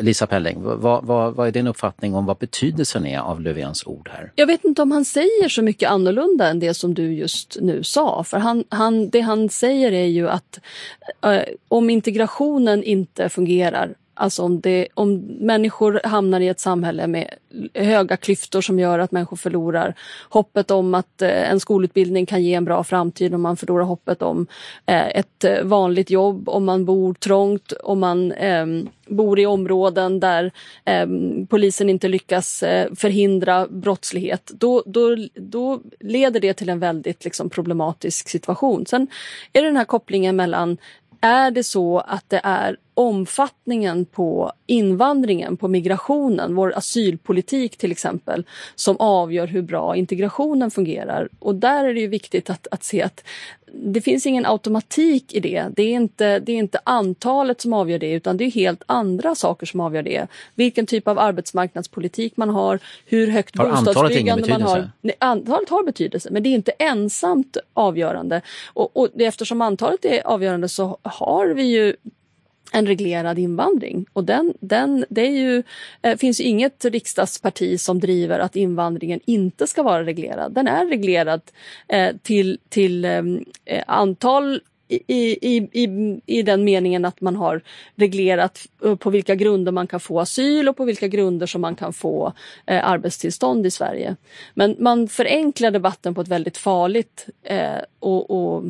Lisa Pelling, vad, vad, vad, är din uppfattning om vad betydelsen är av Löfvens ord här? Jag vet inte om han säger så mycket annorlunda än det som du just nu sa. För han, han, det han säger är ju att eh, om integrationen inte fungerar Alltså om, det, om människor hamnar i ett samhälle med höga klyftor som gör att människor förlorar hoppet om att eh, en skolutbildning kan ge en bra framtid, om man förlorar hoppet om eh, ett eh, vanligt jobb, om man bor trångt, om man ehm, bor i områden där ehm, polisen inte lyckas förhindra brottslighet, då, då, då leder det till en väldigt liksom, problematisk situation. Sen är det den här kopplingen mellan är det så att det är omfattningen på invandringen, på migrationen, vår asylpolitik till exempel, som avgör hur bra integrationen fungerar. Och där är det ju viktigt att, att se att det finns ingen automatik i det. Det är, inte, det är inte antalet som avgör det utan det är helt andra saker som avgör det. Vilken typ av arbetsmarknadspolitik man har, hur högt har bostadsbyggande man har. Nej, antalet har betydelse men det är inte ensamt avgörande. Och, och eftersom antalet är avgörande så har vi ju en reglerad invandring. Och den, den, det är ju, eh, finns ju inget riksdagsparti som driver att invandringen inte ska vara reglerad. Den är reglerad eh, till, till ehm, eh, antal i, i, i, i den meningen att man har reglerat eh, på vilka grunder man kan få asyl och på vilka grunder som man kan få eh, arbetstillstånd i Sverige. Men man förenklar debatten på ett väldigt farligt eh, och, och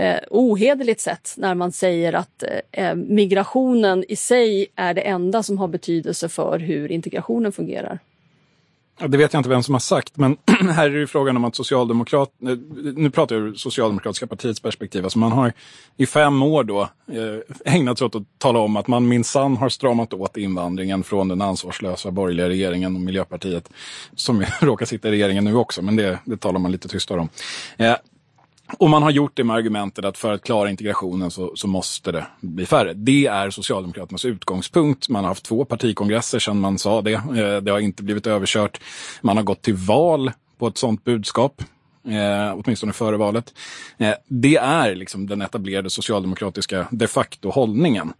eh, ohederligt sätt när man säger att eh, eh, migrationen i sig är det enda som har betydelse för hur integrationen fungerar. Ja, det vet jag inte vem som har sagt, men här är det frågan om att Socialdemokrat, eh, nu pratar jag ur Socialdemokratiska partiets perspektiv, alltså man har i fem år då eh, ägnat sig åt att tala om att man minsann har stramat åt invandringen från den ansvarslösa borgerliga regeringen och Miljöpartiet, som råkar sitta i regeringen nu också, men det, det talar man lite tystare om. Eh, och man har gjort det med argumentet att för att klara integrationen så, så, måste det bli färre. Det är Socialdemokraternas utgångspunkt. Man har haft två partikongresser sedan man sa det. Eh, det har inte blivit överkört. Man har gått till val på ett sådant budskap eh, åtminstone före valet. Eh, det är liksom den etablerade socialdemokratiska de facto hållningen.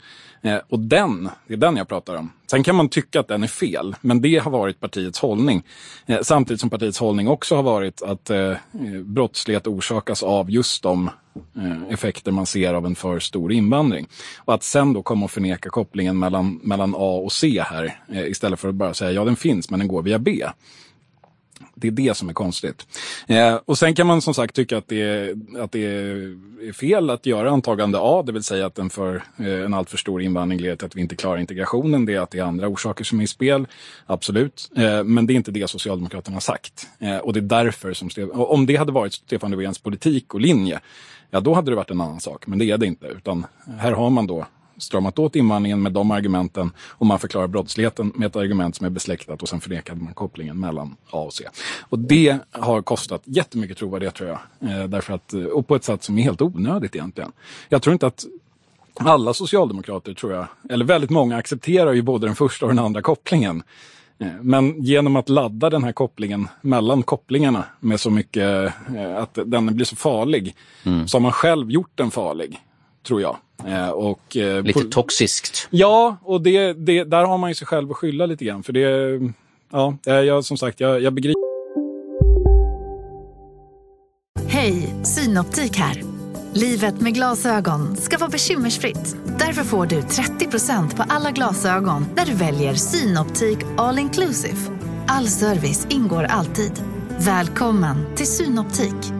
Eh, och den, det är den jag pratar om. Sen kan man tycka att den är fel, men det har varit partiets hållning. Eh, samtidigt som partiets hållning också har varit att eh, brottslighet orsakas av just de eh, effekter man ser av en för stor invandring. Och att sen då komma och förneka kopplingen mellan, mellan A och C här, eh, istället för att bara säga ja den finns men den går via B. Det är det som är konstigt. Eh, och sen kan man som sagt tycka att det, är, att det är fel att göra antagande A, det vill säga att en, för, eh, en alltför stor invandring leder till att vi inte klarar integrationen. Det är att det är andra orsaker som är i spel, absolut. Eh, men det är inte det Socialdemokraterna har sagt. Eh, och det är därför som, om det hade varit Stefan Löfvens politik och linje, ja då hade det varit en annan sak. Men det är det inte, utan här har man då stramat åt invandringen med de argumenten och man förklarar brottsligheten med ett argument som är besläktat och sen förnekade man kopplingen mellan A och C. Och det har kostat jättemycket trovärdighet tror jag. Eh, därför att, och på ett sätt som är helt onödigt egentligen. Jag tror inte att alla socialdemokrater tror jag, eller väldigt många accepterar ju både den första och den andra kopplingen. Eh, men genom att ladda den här kopplingen mellan kopplingarna med så mycket eh, att den blir så farlig, mm. så har man själv gjort den farlig, tror jag. Eh, och, eh, lite på, toxiskt. Ja, och det, det, där har man ju sig själv att skylla lite grann. För det, ja, jag, som sagt, jag, jag begriper. Hej, Synoptik här. Livet med glasögon ska vara bekymmersfritt. Därför får du 30% på alla glasögon när du väljer Synoptik All Inclusive. All service ingår alltid. Välkommen till Synoptik.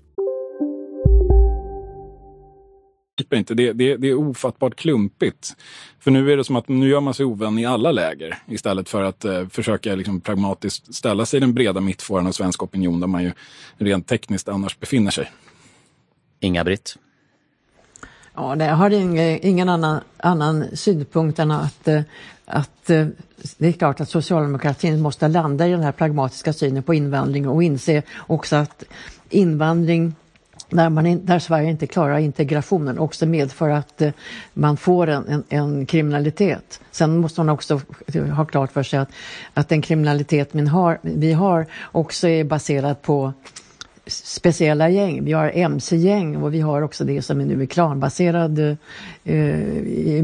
Begriper inte. Det, det, det är ofattbart klumpigt. För nu är det som att nu gör man sig ovän i alla läger istället för att eh, försöka liksom, pragmatiskt ställa sig i den breda mittfåran av svensk opinion där man ju rent tekniskt annars befinner sig. Inga-Britt? Ja, jag har ingen, ingen annan, annan synpunkt än att, eh, att eh, det är klart att socialdemokratin måste landa i den här pragmatiska synen på invandring och inse också att invandring när, man där Sverige inte klarar integrationen också medför att eh, man får en, en, en, kriminalitet. Sen måste man också ha klart för sig att, att den kriminalitet vi har, vi har också är baserad på speciella gäng. Vi har mc-gäng och vi har också det som är nu är klanbaserad eh,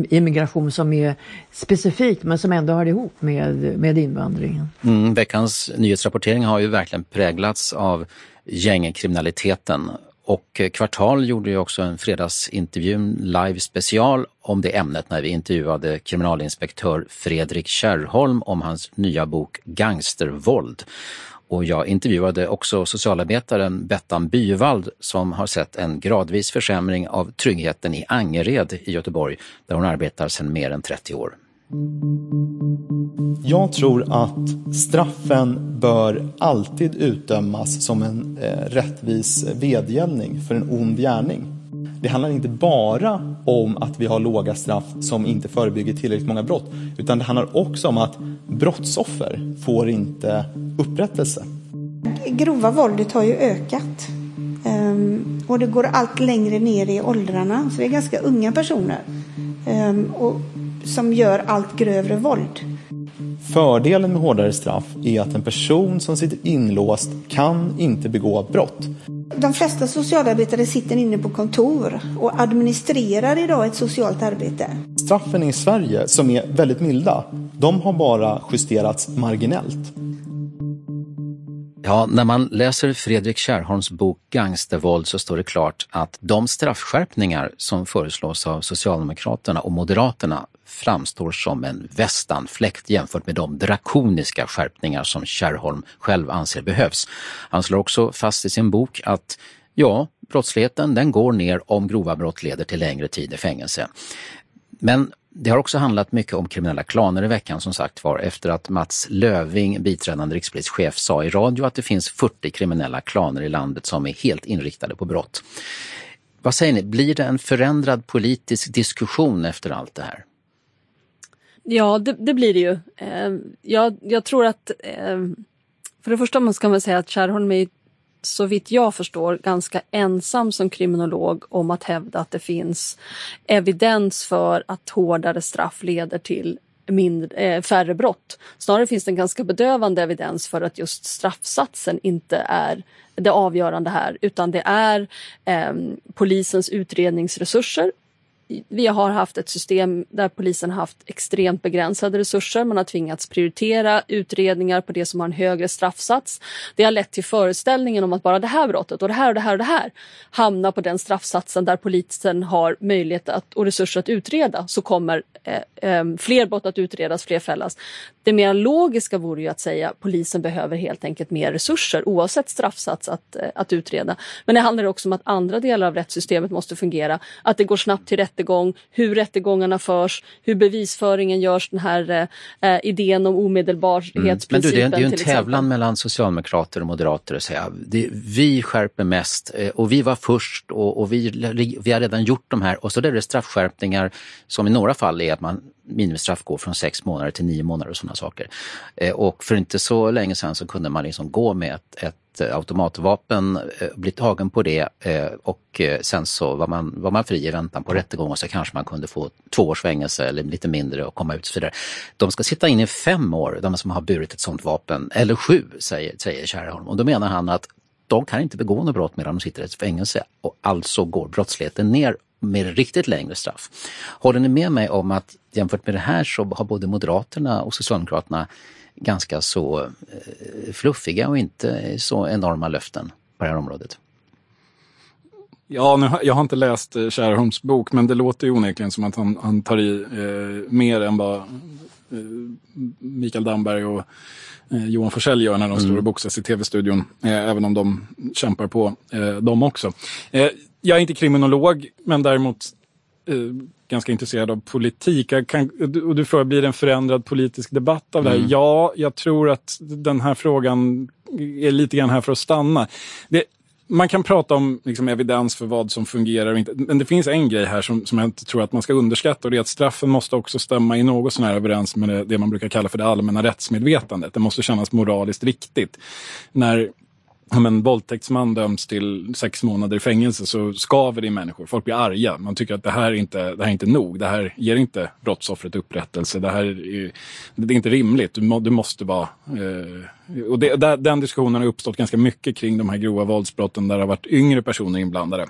immigration som är specifik men som ändå hör ihop med, med invandringen. Mm, veckans nyhetsrapportering har ju verkligen präglats av gängkriminaliteten och eh, Kvartal gjorde ju också en fredagsintervju, live special, om det ämnet när vi intervjuade kriminalinspektör Fredrik Kärrholm om hans nya bok Gangstervåld. Och jag intervjuade också socialarbetaren Bettan Byvald som har sett en gradvis försämring av tryggheten i Angered i Göteborg där hon arbetar sedan mer än 30 år. Jag tror att straffen bör alltid utdömas som en eh, rättvis vedgällning för en ond gärning. Det handlar inte bara om att vi har låga straff som inte förebygger tillräckligt många brott, utan det handlar också om att brottsoffer får inte upprättelse. Grova våldet har ju ökat ehm, och det går allt längre ner i åldrarna, så det är ganska unga personer. Ehm, och som gör allt grövre våld. Fördelen med hårdare straff är att en person som sitter inlåst kan inte begå brott. De flesta socialarbetare sitter inne på kontor och administrerar idag ett socialt arbete. Straffen i Sverige, som är väldigt milda, de har bara justerats marginellt. Ja, när man läser Fredrik Kärrholms bok Gangstervåld så står det klart att de straffskärpningar som föreslås av Socialdemokraterna och Moderaterna framstår som en västanfläkt jämfört med de drakoniska skärpningar som Kärrholm själv anser behövs. Han slår också fast i sin bok att ja, brottsligheten den går ner om grova brott leder till längre tid i fängelse. Men det har också handlat mycket om kriminella klaner i veckan som sagt var efter att Mats Löving, biträdande rikspolischef, sa i radio att det finns 40 kriminella klaner i landet som är helt inriktade på brott. Vad säger ni, blir det en förändrad politisk diskussion efter allt det här? Ja, det, det blir det ju. Eh, jag, jag, tror att eh, för det första ska man säga att Kärrholm är så vitt jag förstår ganska ensam som kriminolog om att hävda att det finns evidens för att hårdare straff leder till mindre, eh, färre brott. Snarare finns det en ganska bedövande evidens för att just straffsatsen inte är det avgörande här utan det är eh, polisens utredningsresurser vi har haft ett system där polisen haft extremt begränsade resurser. Man har tvingats prioritera utredningar på det som har en högre straffsats. Det har lett till föreställningen om att bara det här brottet och det här och det här och det här hamnar på den straffsatsen där polisen har möjlighet att, och resurser att utreda så kommer eh, eh, fler brott att utredas, fler fällas. Det mer logiska vore ju att säga att polisen behöver helt enkelt mer resurser oavsett straffsats att, eh, att utreda. Men det handlar också om att andra delar av rättssystemet måste fungera. Att det går snabbt till rättegång, hur rättegångarna förs, hur bevisföringen görs, den här eh, idén om omedelbarhetsprincipen. Mm. Men du, det är, det är ju en tävlan exempel. mellan socialdemokrater och moderater att säga det, vi skärper mest eh, och vi var först och, och vi, vi har redan gjort de här och så är det straffskärpningar som i några fall är att man minimistraff går från sex månader till nio månader och sådana saker. Eh, och för inte så länge sedan så kunde man liksom gå med ett, ett eh, automatvapen, eh, bli tagen på det och sen så var man, var man fri i väntan på rättegång och så kanske man kunde få två års fängelse eller lite mindre och komma ut och så vidare. De ska sitta in i fem år, de som har burit ett sådant vapen, eller sju säger, säger Kärrholm. Och då menar han att de kan inte begå något brott medan de sitter i ett fängelse och alltså går brottsligheten ner med riktigt längre straff. Håller ni med mig om att jämfört med det här så har både Moderaterna och Socialdemokraterna ganska så eh, fluffiga och inte så enorma löften på det här området? Ja, nu, jag har inte läst eh, Kärrholms bok, men det låter ju onekligen som att han, han tar i eh, mer än vad eh, Mikael Damberg och eh, Johan Forsell gör när de mm. står och boxas i tv-studion, eh, även om de kämpar på dem också. Jag är inte kriminolog, men däremot eh, ganska intresserad av politik. Kan, och du frågar, blir det en förändrad politisk debatt av det här? Mm. Ja, jag tror att den här frågan är lite grann här för att stanna. Det, man kan prata om liksom, evidens för vad som fungerar och inte. Men det finns en grej här som, som jag inte tror att man ska underskatta och det är att straffen måste också stämma i något sån här överens med det, det man brukar kalla för det allmänna rättsmedvetandet. Det måste kännas moraliskt riktigt. När om en våldtäktsman döms till sex månader i fängelse så skaver det i människor. Folk blir arga. Man tycker att det här är inte, det här är inte nog. Det här ger inte brottsoffret upprättelse. Det här är, det är inte rimligt. Du, må, du måste vara... Eh, och det, där, den diskussionen har uppstått ganska mycket kring de här grova våldsbrotten där det har varit yngre personer inblandade.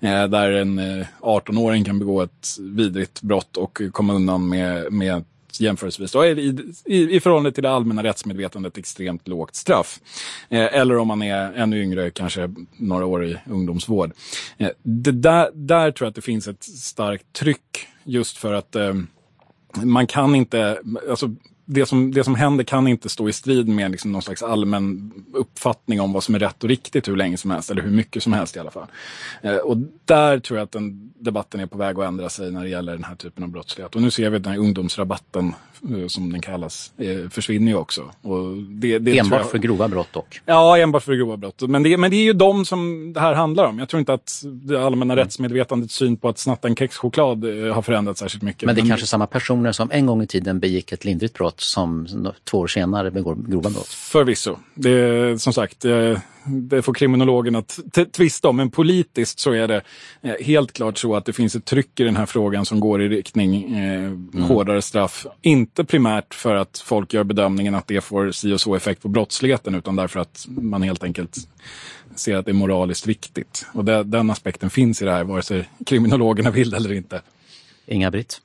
Eh, där en eh, 18-åring kan begå ett vidrigt brott och komma undan med, med jämförelsevis då, i, i, i förhållande till det allmänna rättsmedvetandet extremt lågt straff. Eh, eller om man är ännu yngre, kanske några år i ungdomsvård. Eh, det där, där tror jag att det finns ett starkt tryck just för att eh, man kan inte, alltså det som, det som händer kan inte stå i strid med liksom någon slags allmän uppfattning om vad som är rätt och riktigt hur länge som helst, eller hur mycket som helst i alla fall. Eh, och där tror jag att den debatten är på väg att ändra sig när det gäller den här typen av brottslighet. Och nu ser vi att den här ungdomsrabatten, eh, som den kallas, eh, försvinner ju också. Och det, det Enbart jag... för grova brott dock. Ja, enbart för grova brott. Men det, men det är ju de som det här handlar om. Jag tror inte att det allmänna Mm. rättsmedvetandets syn på att snatta en kexchoklad eh, har förändrats särskilt mycket. Men det är kanske samma personer som en gång i tiden begick ett lindrigt brott som två år senare begår grova brott. Förvisso. Det är, som sagt, det, det får kriminologen att tvista om. Men politiskt så är det eh, helt klart så att det finns ett tryck i den här frågan som går i riktning eh, hårdare straff. Inte primärt för att folk gör bedömningen att det får si och så effekt på brottsligheten utan därför att man helt enkelt ser att det är moraliskt viktigt. Och det, den aspekten finns i det här, vare sig kriminologerna vill eller inte. Inga-Britt?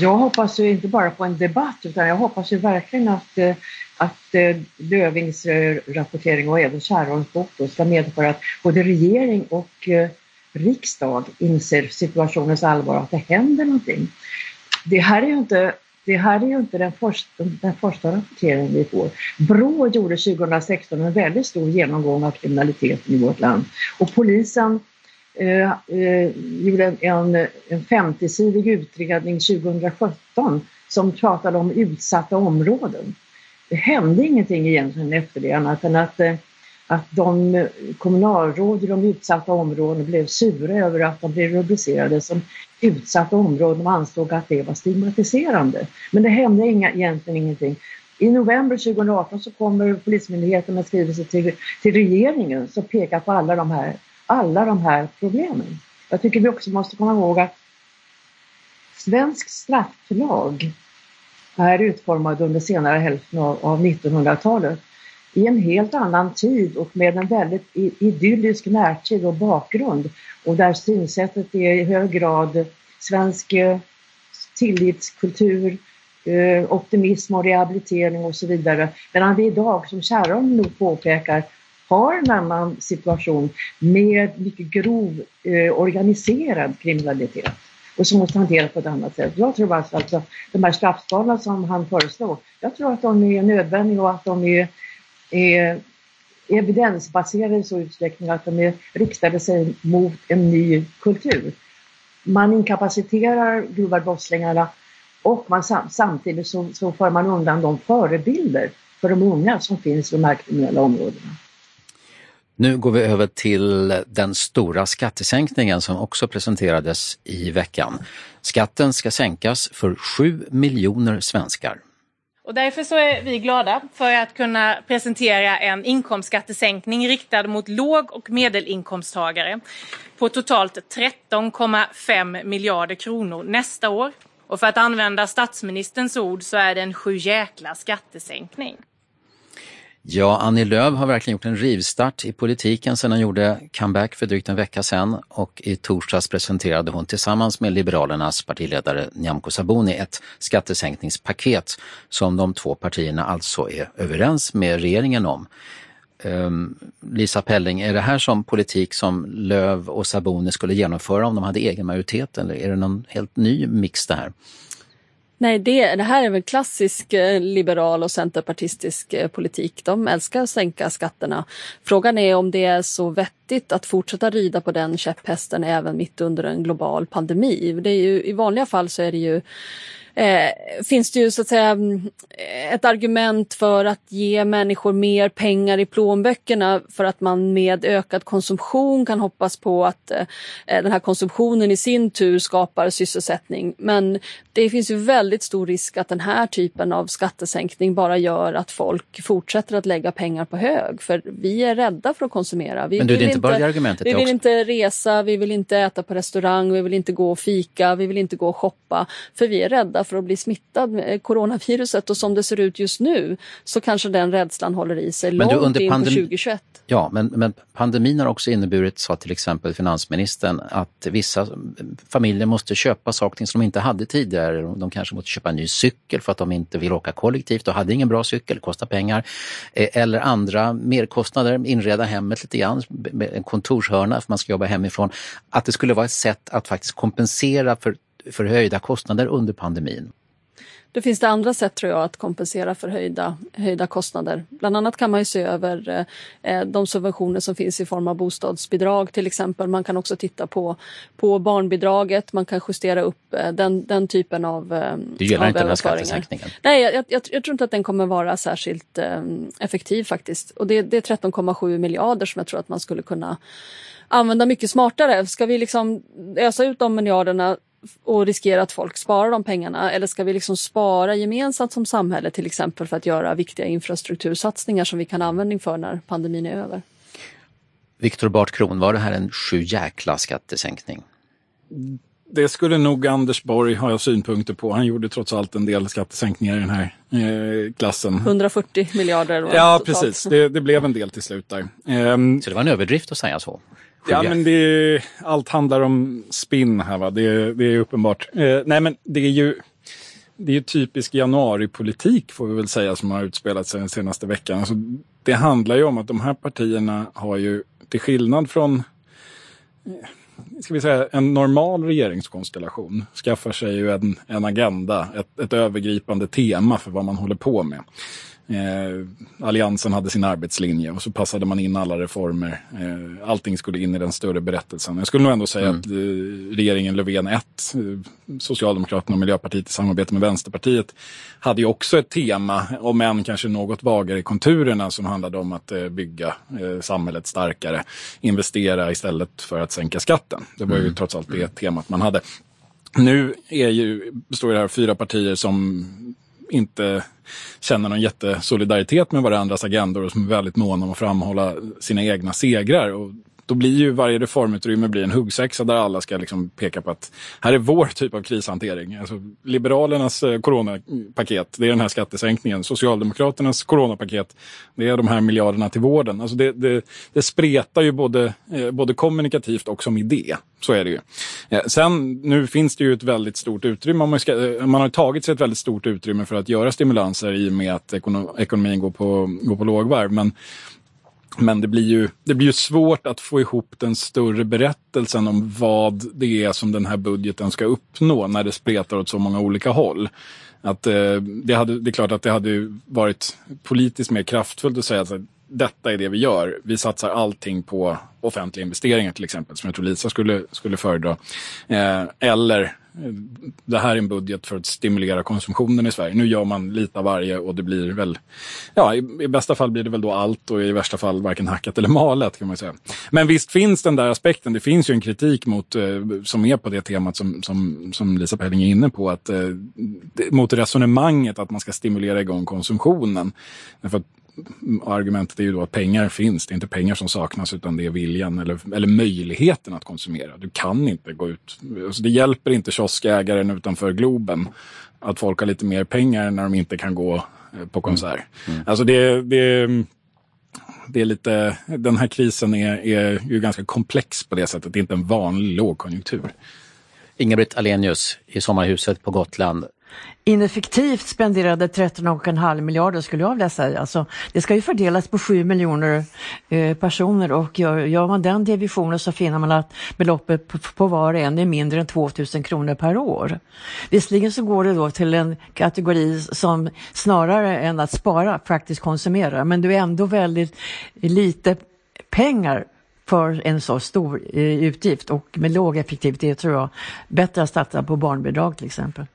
Jag hoppas ju inte bara på en debatt utan jag hoppas ju verkligen att, eh, att eh, Lövings eh, rapportering och även Kärrholms bok ska medföra att både regering och riksdag inser situationens allvar och att det händer någonting. Det här är ju inte, det här är ju inte den, första, den första rapporteringen vi får. Brå gjorde 2016 en väldigt stor genomgång av kriminaliteten i vårt land och polisen eh, eh, gjorde en, en 50-sidig utredning 2017 som pratade om utsatta områden. Det hände ingenting egentligen efter det annat än att, eh, att de eh, kommunalråd i de utsatta områdena blev sura över att de blev rubricerade som utsatta områden och ansåg att det var stigmatiserande. Men det hände inga, egentligen ingenting. I november 2018 så kommer Polismyndigheten med skrivelse till, till regeringen som pekar på alla de här alla de här problemen. Jag tycker vi också måste komma ihåg att svensk strafflag är utformad under senare hälften av 1900-talet i en helt annan tid och med en väldigt idyllisk närtid och bakgrund och där synsättet är i hög grad svensk eh, tillitskultur, eh, optimism och rehabilitering och så vidare. Medan vi idag, som Kärrholm nog påpekar, har en annan situation med mycket grov eh, organiserad kriminalitet och som måste hanteras på ett annat sätt. Jag tror alltså att de här straffskalorna som han föreslår, jag tror att de är nödvändiga och att de är, är evidensbaserade i så utsträckning att de är riktade sig mot en ny kultur. Man inkapaciterar grova brottslingarna och man, samtidigt så, så för man undan de förebilder för de unga som finns i de här kriminella områdena. Nu går vi över till den stora skattesänkningen som också presenterades i veckan. Skatten ska sänkas för 7 miljoner svenskar. Och därför så är vi glada för att kunna presentera en inkomstskattesänkning riktad mot låg och medelinkomsttagare på totalt 13,5 miljarder kronor nästa år. Och för att använda statsministerns ord så är det en sjujäkla skattesänkning. Ja, Annie Lööf har verkligen gjort en rivstart i politiken sedan hon gjorde comeback för drygt en vecka sedan och i torsdags presenterade hon tillsammans med Liberalernas partiledare Nyamko Sabuni ett skattesänkningspaket som de två partierna alltså är överens med regeringen om. Um, Lisa Pelling, är det här som politik som Löv och Sabuni skulle genomföra om de hade egen majoritet eller är det någon helt ny mix det här? Nej, det, det här är väl klassisk eh, liberal och centerpartistisk eh, politik. De älskar att sänka skatterna. Frågan är om det är så vettigt att fortsätta rida på den käpphästen även mitt under en global pandemi. Det är ju, I vanliga fall så är det ju eh, finns det ju så att säga mm, ett argument för att ge människor mer pengar i plånböckerna för att man med ökad konsumtion kan hoppas på att eh, den här konsumtionen i sin tur skapar sysselsättning. Men det finns ju väldigt stor risk att den här typen av skattesänkning bara gör att folk fortsätter att lägga pengar på hög. För vi är rädda för att konsumera. Vi Men du, det är vill inte bara det argumentet. Vi vill också- inte resa, vi vill inte äta på restaurang, vi vill inte gå och fika, vi vill inte gå och shoppa. För vi är rädda för att bli smittad med coronaviruset och som det ser ut just nu så kanske den rädslan håller i sig Men du, långt under in på pandem- 2021. Ja, men, men pandemin har också inneburit, sa till exempel finansministern, att vissa familjer måste köpa saker som de inte hade tidigare. De kanske måste köpa en ny cykel för att de inte vill åka kollektivt och hade ingen bra cykel, det kostar pengar. Eh, eller andra merkostnader, inreda hemmet lite grann, en kontorshörna för man ska jobba hemifrån. Att det skulle vara ett sätt att faktiskt kompensera för, för höjda kostnader under pandemin. Det finns det andra sätt tror jag att kompensera för höjda, höjda kostnader. Bland annat kan man ju se över eh, de subventioner som finns i form av bostadsbidrag till exempel. Man kan också titta på, på barnbidraget, man kan justera upp eh, den, den typen av eh, Du gillar av inte den här skattesänkningen? Nej, jag, jag, jag tror inte att den kommer vara särskilt eh, effektiv faktiskt. Och det, det är 13,7 miljarder som jag tror att man skulle kunna använda mycket smartare. Ska vi liksom ösa ut de miljarderna och riskera att folk sparar de pengarna eller ska vi liksom spara gemensamt som samhälle till exempel för att göra viktiga infrastruktursatsningar som vi kan användning för när pandemin är över? Viktor Bart Kron, var det här en sju jäkla skattesänkning? Det skulle nog Anders Borg ha synpunkter på. Han gjorde trots allt en del skattesänkningar i den här eh, klassen. 140 miljarder. Ja, totalt. precis. Det, det blev en del till slut där. Ehm, så det var en överdrift att säga så? Ja, men det, allt handlar om spinn här, va? Det, det är uppenbart. Eh, nej, men det är ju det är typisk januaripolitik får vi väl säga som har utspelat sig den senaste veckan. Alltså, det handlar ju om att de här partierna har ju, till skillnad från eh, ska vi säga, en normal regeringskonstellation skaffar sig ju en, en agenda, ett, ett övergripande tema för vad man håller på med. Eh, Alliansen hade sin arbetslinje och så passade man in alla reformer. Eh, allting skulle in i den större berättelsen. Jag skulle nog ändå säga Mm. att eh, regeringen Löfven 1, eh, Socialdemokraterna och Miljöpartiet i samarbete med Vänsterpartiet hade ju också ett tema, om än kanske något vagare i konturerna, som handlade om att bygga samhället starkare, investera istället för att sänka skatten. Det var ju Mm. trots allt det temat man hade. Nu är ju, består det här fyra partier som inte känner någon jättesolidaritet med varandras agendor och som är väldigt måna om att framhålla sina egna segrar. Och då blir ju varje reformutrymme blir en huggsexa där alla ska liksom peka på att här är vår typ av krishantering. Alltså, Liberalernas eh, coronapaket, det är den här skattesänkningen. Socialdemokraternas coronapaket, det är de här miljarderna till vården. Alltså det, det, det spretar ju både, eh, både kommunikativt och som idé. Så är det ju. Eh, sen, nu finns det ju ett väldigt stort utrymme. Man, ska, man har tagit sig ett väldigt stort utrymme för att göra stimulanser i och med att ekonomin går på, går på lågvarv. Men men det blir, ju, det blir ju svårt att få ihop den större berättelsen om vad det är som den här budgeten ska uppnå när det spretar åt så många olika håll. Att, eh, det, hade, det är klart att det hade varit politiskt mer kraftfullt att säga att detta är det vi gör. Vi satsar allting på offentliga investeringar till exempel, som jag tror Lisa skulle, skulle föredra. Eh, eller det här är en budget för att stimulera konsumtionen i Sverige. Nu gör man lite av varje och det blir väl, ja i, i bästa fall blir det väl då allt och i värsta fall varken hackat eller malet kan man säga. Men visst finns den där aspekten, det finns ju en kritik mot, eh, som är på det temat som, som, som Lisa Pelling är inne på, att, eh, mot resonemanget att man ska stimulera igång konsumtionen. Därför att argumentet är ju då att pengar finns. Det är inte pengar som saknas utan det är viljan eller, eller möjligheten att konsumera. Du kan inte gå ut. Alltså det hjälper inte kioskägaren utanför Globen att folk har lite mer pengar när de inte kan gå eh, på konsert. Alltså det, det, det är lite, den här krisen är, är ju ganska komplex på det sättet. Det är inte en vanlig lågkonjunktur. Inga-Britt Alenius i sommarhuset på Gotland ineffektivt spenderade 13,5 miljarder skulle jag vilja säga. Alltså, det ska ju fördelas på 7 miljoner eh, personer och gör, gör, man den divisionen så finner man att beloppet på, på var och en är mindre än 2000 kronor per år. Visserligen så går det då till en kategori som snarare än att spara faktiskt konsumerar men det är ändå väldigt lite pengar för en så stor eh, utgift och med låg effektivitet tror jag bättre att satsa på barnbidrag till exempel.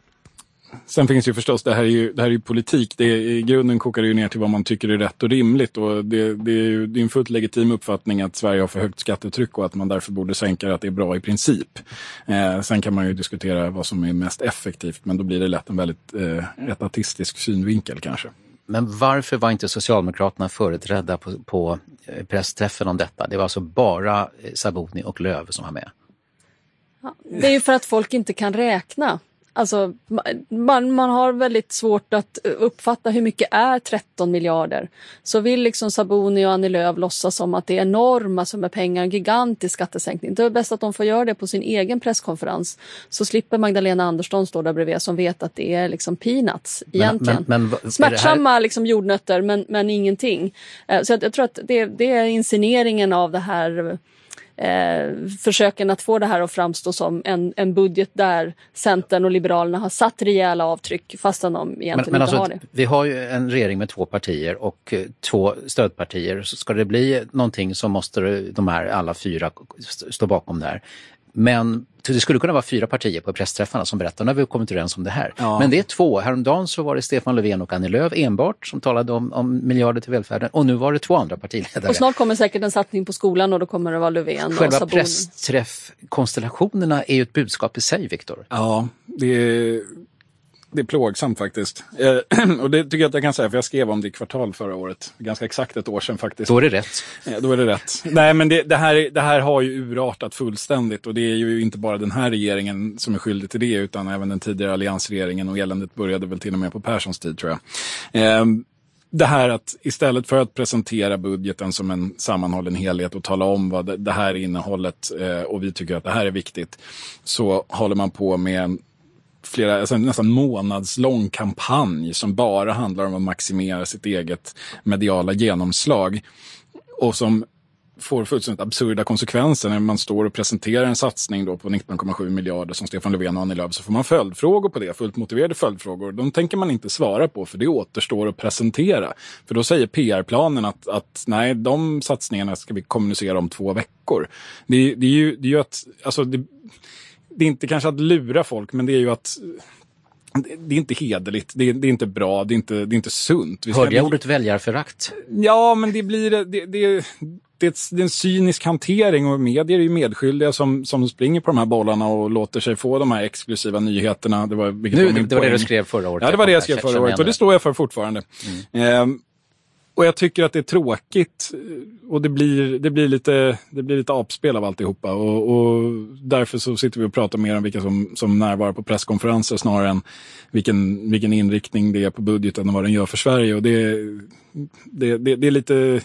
Sen finns ju förstås, det här är ju, det här är ju politik. Det är, I grunden kokar det ju ner till vad man tycker är rätt och rimligt. Och det, det är ju det är en fullt legitim uppfattning att Sverige har för högt skattetryck och att man därför borde sänka det, att det är bra i princip. Eh, sen kan man ju diskutera vad som är mest effektivt, men då blir det lätt en väldigt eh, etatistisk synvinkel kanske. Men varför var inte Socialdemokraterna företrädda på, på eh, pressträffen om detta? Det var alltså bara eh, Sabuni och Löv som var med. Det är ju för att folk inte kan räkna. Alltså, man, man har väldigt svårt att uppfatta hur mycket är 13 miljarder. Så vill liksom Sabuni och Annie Lööf låtsas som att det är enorma summor pengar, en gigantisk skattesänkning. Det är bäst att de får göra det på sin egen presskonferens. Så slipper Magdalena Andersson stå där bredvid som vet att det är liksom peanuts egentligen. Men, men, men, Smärtsamma här... liksom jordnötter men, men ingenting. Eh, så jag, jag tror att det, det är insinueringen av det här eh, försöken att få det här att framstå som en, en budget där Centern och Liberalerna har satt rejäla avtryck fastän de egentligen men, men inte alltså, har det. Vi har ju en regering med två partier och eh, två stödpartier. Så ska det bli någonting så måste de här alla fyra stå bakom det här. Men det skulle kunna vara fyra partier på pressträffarna som berättar, nu har vi kommit överens om det här. Ja. Men det är två. Häromdagen så var det Stefan Löfven och Annie Lööf enbart som talade om, om miljarder till välfärden och nu var det två andra partiledare. Och snart kommer säkert en satsning på skolan och då kommer det vara Löfven Själva och Saboni. pressträffkonstellationerna är ju ett budskap i sig, Viktor. Ja, det är det är plågsamt faktiskt. Eh, och det tycker jag att jag kan säga, för jag skrev om det i kvartal förra året. Ganska exakt ett år sedan faktiskt. Då är det rätt. Eh, då är det rätt. Nej, men det, det, här, det här har ju urartat fullständigt och det är ju inte bara den här regeringen som är skyldig till det, utan även den tidigare alliansregeringen och eländet började väl till och med på Perssons tid tror jag. Eh, det här att istället för att presentera budgeten som en sammanhållen helhet och tala om vad det här är innehållet eh, och vi tycker att det här är viktigt, så håller man på med flera, alltså nästan månadslång kampanj som bara handlar om att maximera sitt eget mediala genomslag. Och som får fullständigt absurda konsekvenser när man står och presenterar en satsning då på 19,7 miljarder som Stefan Löfven och Annie Lööf så får man följdfrågor på det, fullt motiverade följdfrågor. De tänker man inte svara på för det återstår att presentera. För då säger PR-planen att, att nej, de satsningarna ska vi kommunicera om två veckor. Det, det är ju det är ju att, alltså det, det är inte kanske att lura folk, men det är ju att det är inte hederligt, det är, det är, inte bra, det är inte, det är inte sunt. Hörde jag ordet väljarförakt? Ja, men det blir... Det, det, det, är en cynisk hantering och medier är ju medskyldiga som, som springer på de här bollarna och låter sig få de här exklusiva nyheterna. Det var, nu, var det var det du skrev förra året. Ja, det var det jag skrev förra året och det står jag för fortfarande. Mm. Eh, och jag tycker att det är tråkigt eh, och det blir, det blir, lite, det blir lite apspel av alltihopa. Och, och därför så sitter vi och pratar mer om vilka som, som närvarar på presskonferenser snarare än vilken, vilken inriktning det är på budgeten och vad den gör för Sverige. Och det, det, det, det, är lite,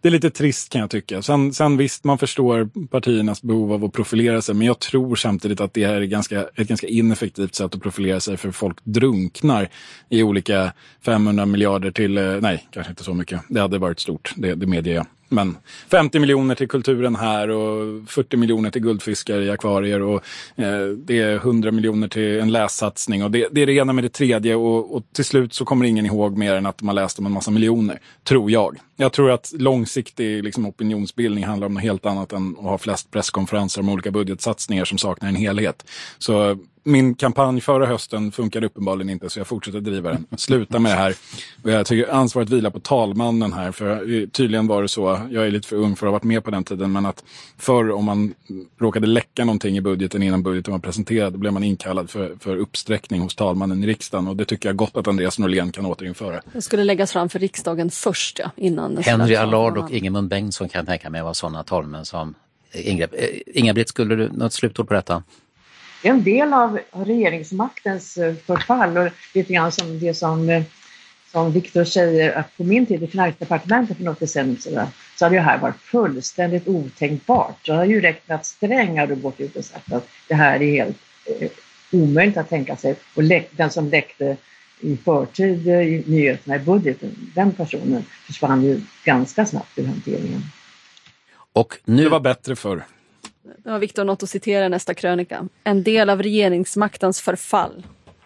det är lite trist kan jag tycka. Sen, sen visst, man förstår partiernas behov av att profilera sig, men jag tror samtidigt att det här är ganska, ett ganska ineffektivt sätt att profilera sig för folk drunknar i olika 500 miljarder till, eh, nej, kanske inte så mycket. Det hade varit stort, det, det medger jag. Men 50 miljoner till kulturen här och 40 miljoner till guldfiskar i akvarier och eh, det är 100 miljoner till en lässatsning och det, det, är det ena med det tredje och, och, till slut så kommer ingen ihåg mer än att man läste om en massa miljoner, tror jag. Jag tror att långsiktig liksom, opinionsbildning handlar om något helt annat än att ha flest presskonferenser om olika budgetsatsningar som saknar en helhet. Så min kampanj förra hösten funkade uppenbarligen inte så jag fortsätter driva den. Sluta med det här. Och jag tycker ansvaret vilar på talmannen här. För tydligen var det så, jag är lite för ung för att ha varit med på den tiden, men att förr om man råkade läcka någonting i budgeten innan budgeten var presenterad, då blev man inkallad för, för uppsträckning hos talmannen i riksdagen. Och det tycker jag gott att Andreas Norlén kan återinföra. Det skulle läggas fram för riksdagen först, ja, innan. Henry Allard och Ingemund Bengtsson kan jag tänka mig var sådana talmän som Ingrid, Inga-Britt, skulle du något slutord på detta? En del av regeringsmaktens eh, förfall och lite grann som det som, eh, som Viktor säger att på min tid i Finansdepartementet för något decennium sedan så hade det här varit fullständigt otänkbart. Det har ju räckt med att Sträng hade gått ut och sagt att det här är helt, eh, omöjligt att tänka sig. Och läck, den som läckte i förtid i nyheterna i budgeten, den personen försvann ju ganska snabbt ur hanteringen. Och nu... Det var bättre för. Det har Viktor något att citera nästa krönika. En del av regeringsmaktens förfall.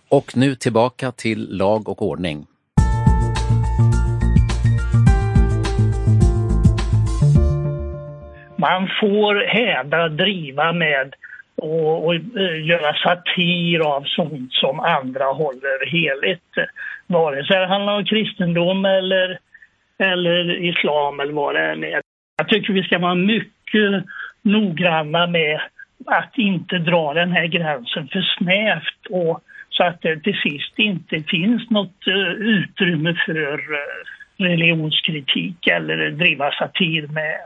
Och nu tillbaka till lag och ordning. Man får häda, driva med och, och uh, göra satir av sånt som andra håller heligt. Vare sig det handlar om kristendom eller, eller islam eller vad det än är. Jag tycker vi ska vara mycket noggranna med att inte dra den här gränsen för snävt och så att det till sist inte finns något eh, utrymme för eh, religionskritik eller driva satir med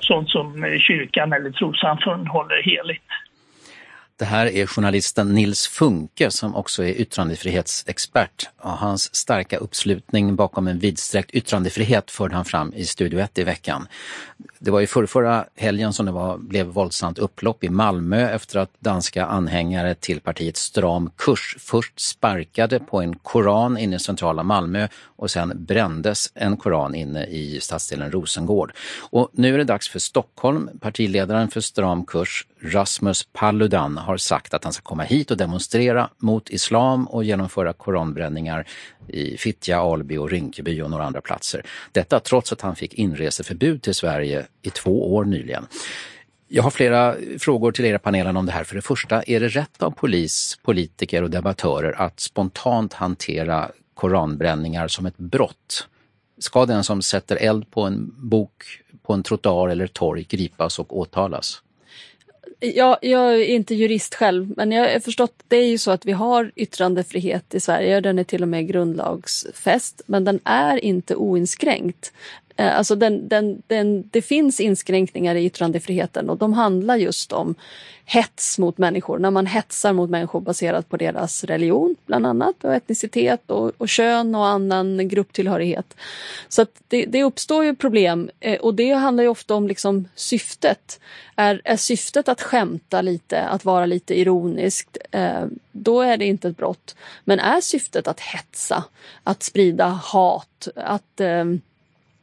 sånt som eh, kyrkan eller trossamfund håller heligt. Det här är journalisten Nils Funke som också är yttrandefrihetsexpert. Och hans starka uppslutning bakom en vidsträckt yttrandefrihet förde han fram i Studio 1 i veckan. Det var ju förra helgen som det var, blev våldsamt upplopp i Malmö efter att danska anhängare till partiet Stram kurs först sparkade på en koran inne i centrala Malmö och sen brändes en koran inne i stadsdelen Rosengård. Och nu är det dags för Stockholm. Partiledaren för Stram kurs, Rasmus Paludan, har sagt att han ska komma hit och demonstrera mot islam och genomföra koranbränningar i Fittja, Alby och Rinkeby och några andra platser. Detta trots att han fick inreseförbud till Sverige i två år nyligen. Jag har flera frågor till era panelen om det här. För det första, är det rätt av polis, politiker och debattörer att spontant hantera koranbränningar som ett brott? Ska den som sätter eld på en bok på en trottoar eller torg gripas och åtalas? Jag, jag är inte jurist själv, men jag har förstått det är ju så att vi har yttrandefrihet i Sverige. Den är till och med grundlagsfäst, men den är inte oinskränkt. Eh, alltså den, den, den, det finns inskränkningar i yttrandefriheten och de handlar just om hets mot människor. När man hetsar mot människor baserat på deras religion bland annat och etnicitet och, och kön och annan grupptillhörighet. Så det, det, uppstår ju problem eh, och det handlar ju ofta om liksom syftet. Är, är syftet att skämta lite, att vara lite ironisk, eh, då är det inte ett brott. Men är syftet att hetsa, att sprida hat, att eh,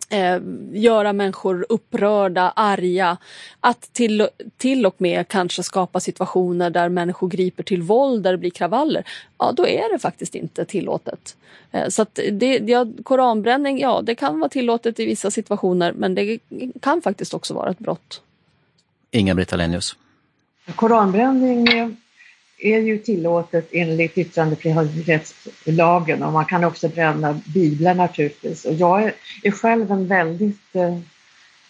eh, göra människor upprörda, arga. Att till, till och med kanske skapa situationer där människor griper till våld, där det blir kravaller. Ja, då är det faktiskt inte tillåtet. Eh, så att det, ja, koranbränning, ja det kan vara tillåtet i vissa situationer men det kan faktiskt också vara ett brott. Inga-Britt Ahlenius. Koranbränning är ju tillåtet enligt yttrandefrihetslagen och man kan också bränna biblar naturligtvis. Och jag är, är själv en väldigt eh,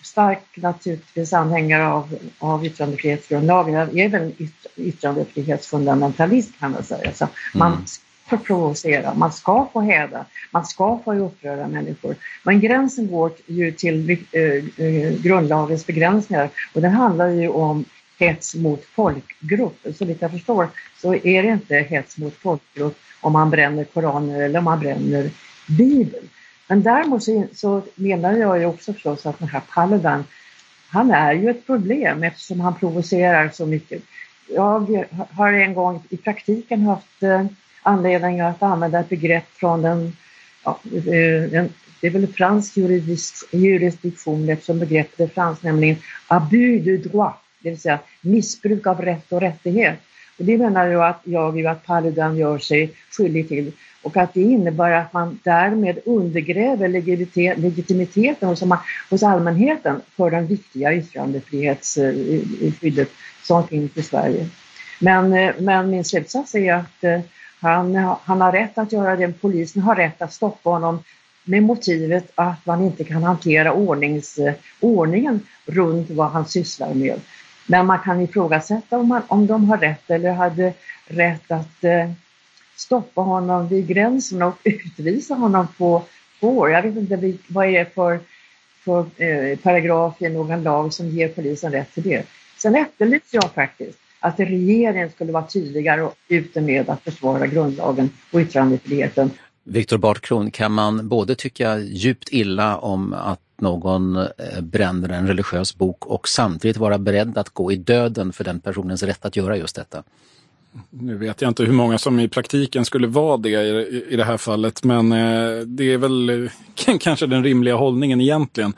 stark naturligtvis anhängare av, av yttrandefrihetsgrundlagen. Jag är väl en yt, yttrandefrihetsfundamentalist kan man säga. Så mm. Man får provocera, man ska få häda, man ska få uppröra människor. Men gränsen går ju till eh, eh, grundlagens begränsningar och det handlar ju om hets mot folkgrupp. Så vitt jag förstår så är det inte hets mot folkgrupp om man bränner koraner eller om man bränner Bibeln. Men däremot så, så menar jag ju också förstås att den här Paludan, han är ju ett problem eftersom han provocerar så mycket. Jag har en gång i praktiken haft eh, anledning att använda ett begrepp från den, ja, eh, den det är väl fransk juridisk jurisdiktion eftersom begreppet är franskt, nämligen abus de droit det vill säga missbruk av rätt och rättighet. Och det menar jag att jag att Paludan gör sig skyldig till och att det innebär att man därmed undergräver legitimiteten hos, hos allmänheten för den viktiga yttrandefrihetsskyddet eh, som finns i Sverige. Men, eh, men min slutsats är att eh, han, han har rätt att göra det, polisen har rätt att stoppa honom med motivet att man inte kan hantera ordnings, ordningen runt vad han sysslar med. Men man kan ifrågasätta om, man, om de har rätt eller hade rätt att eh, stoppa honom vid gränsen och utvisa honom på två år. Jag vet inte vad det är för, för eh, paragraf i någon lag som ger polisen rätt till det. Sen efterlyser jag faktiskt att regeringen skulle vara tydligare och ute med att försvara grundlagen och yttrandefriheten. Viktor Bartkron, kan man både tycka djupt illa om att någon eh, bränner en religiös bok och samtidigt vara beredd att gå i döden för den personens rätt att göra just detta? nu vet jag inte hur många som i praktiken skulle vara det i, i det här fallet, men eh, det är väl eh, kanske den rimliga hållningen egentligen.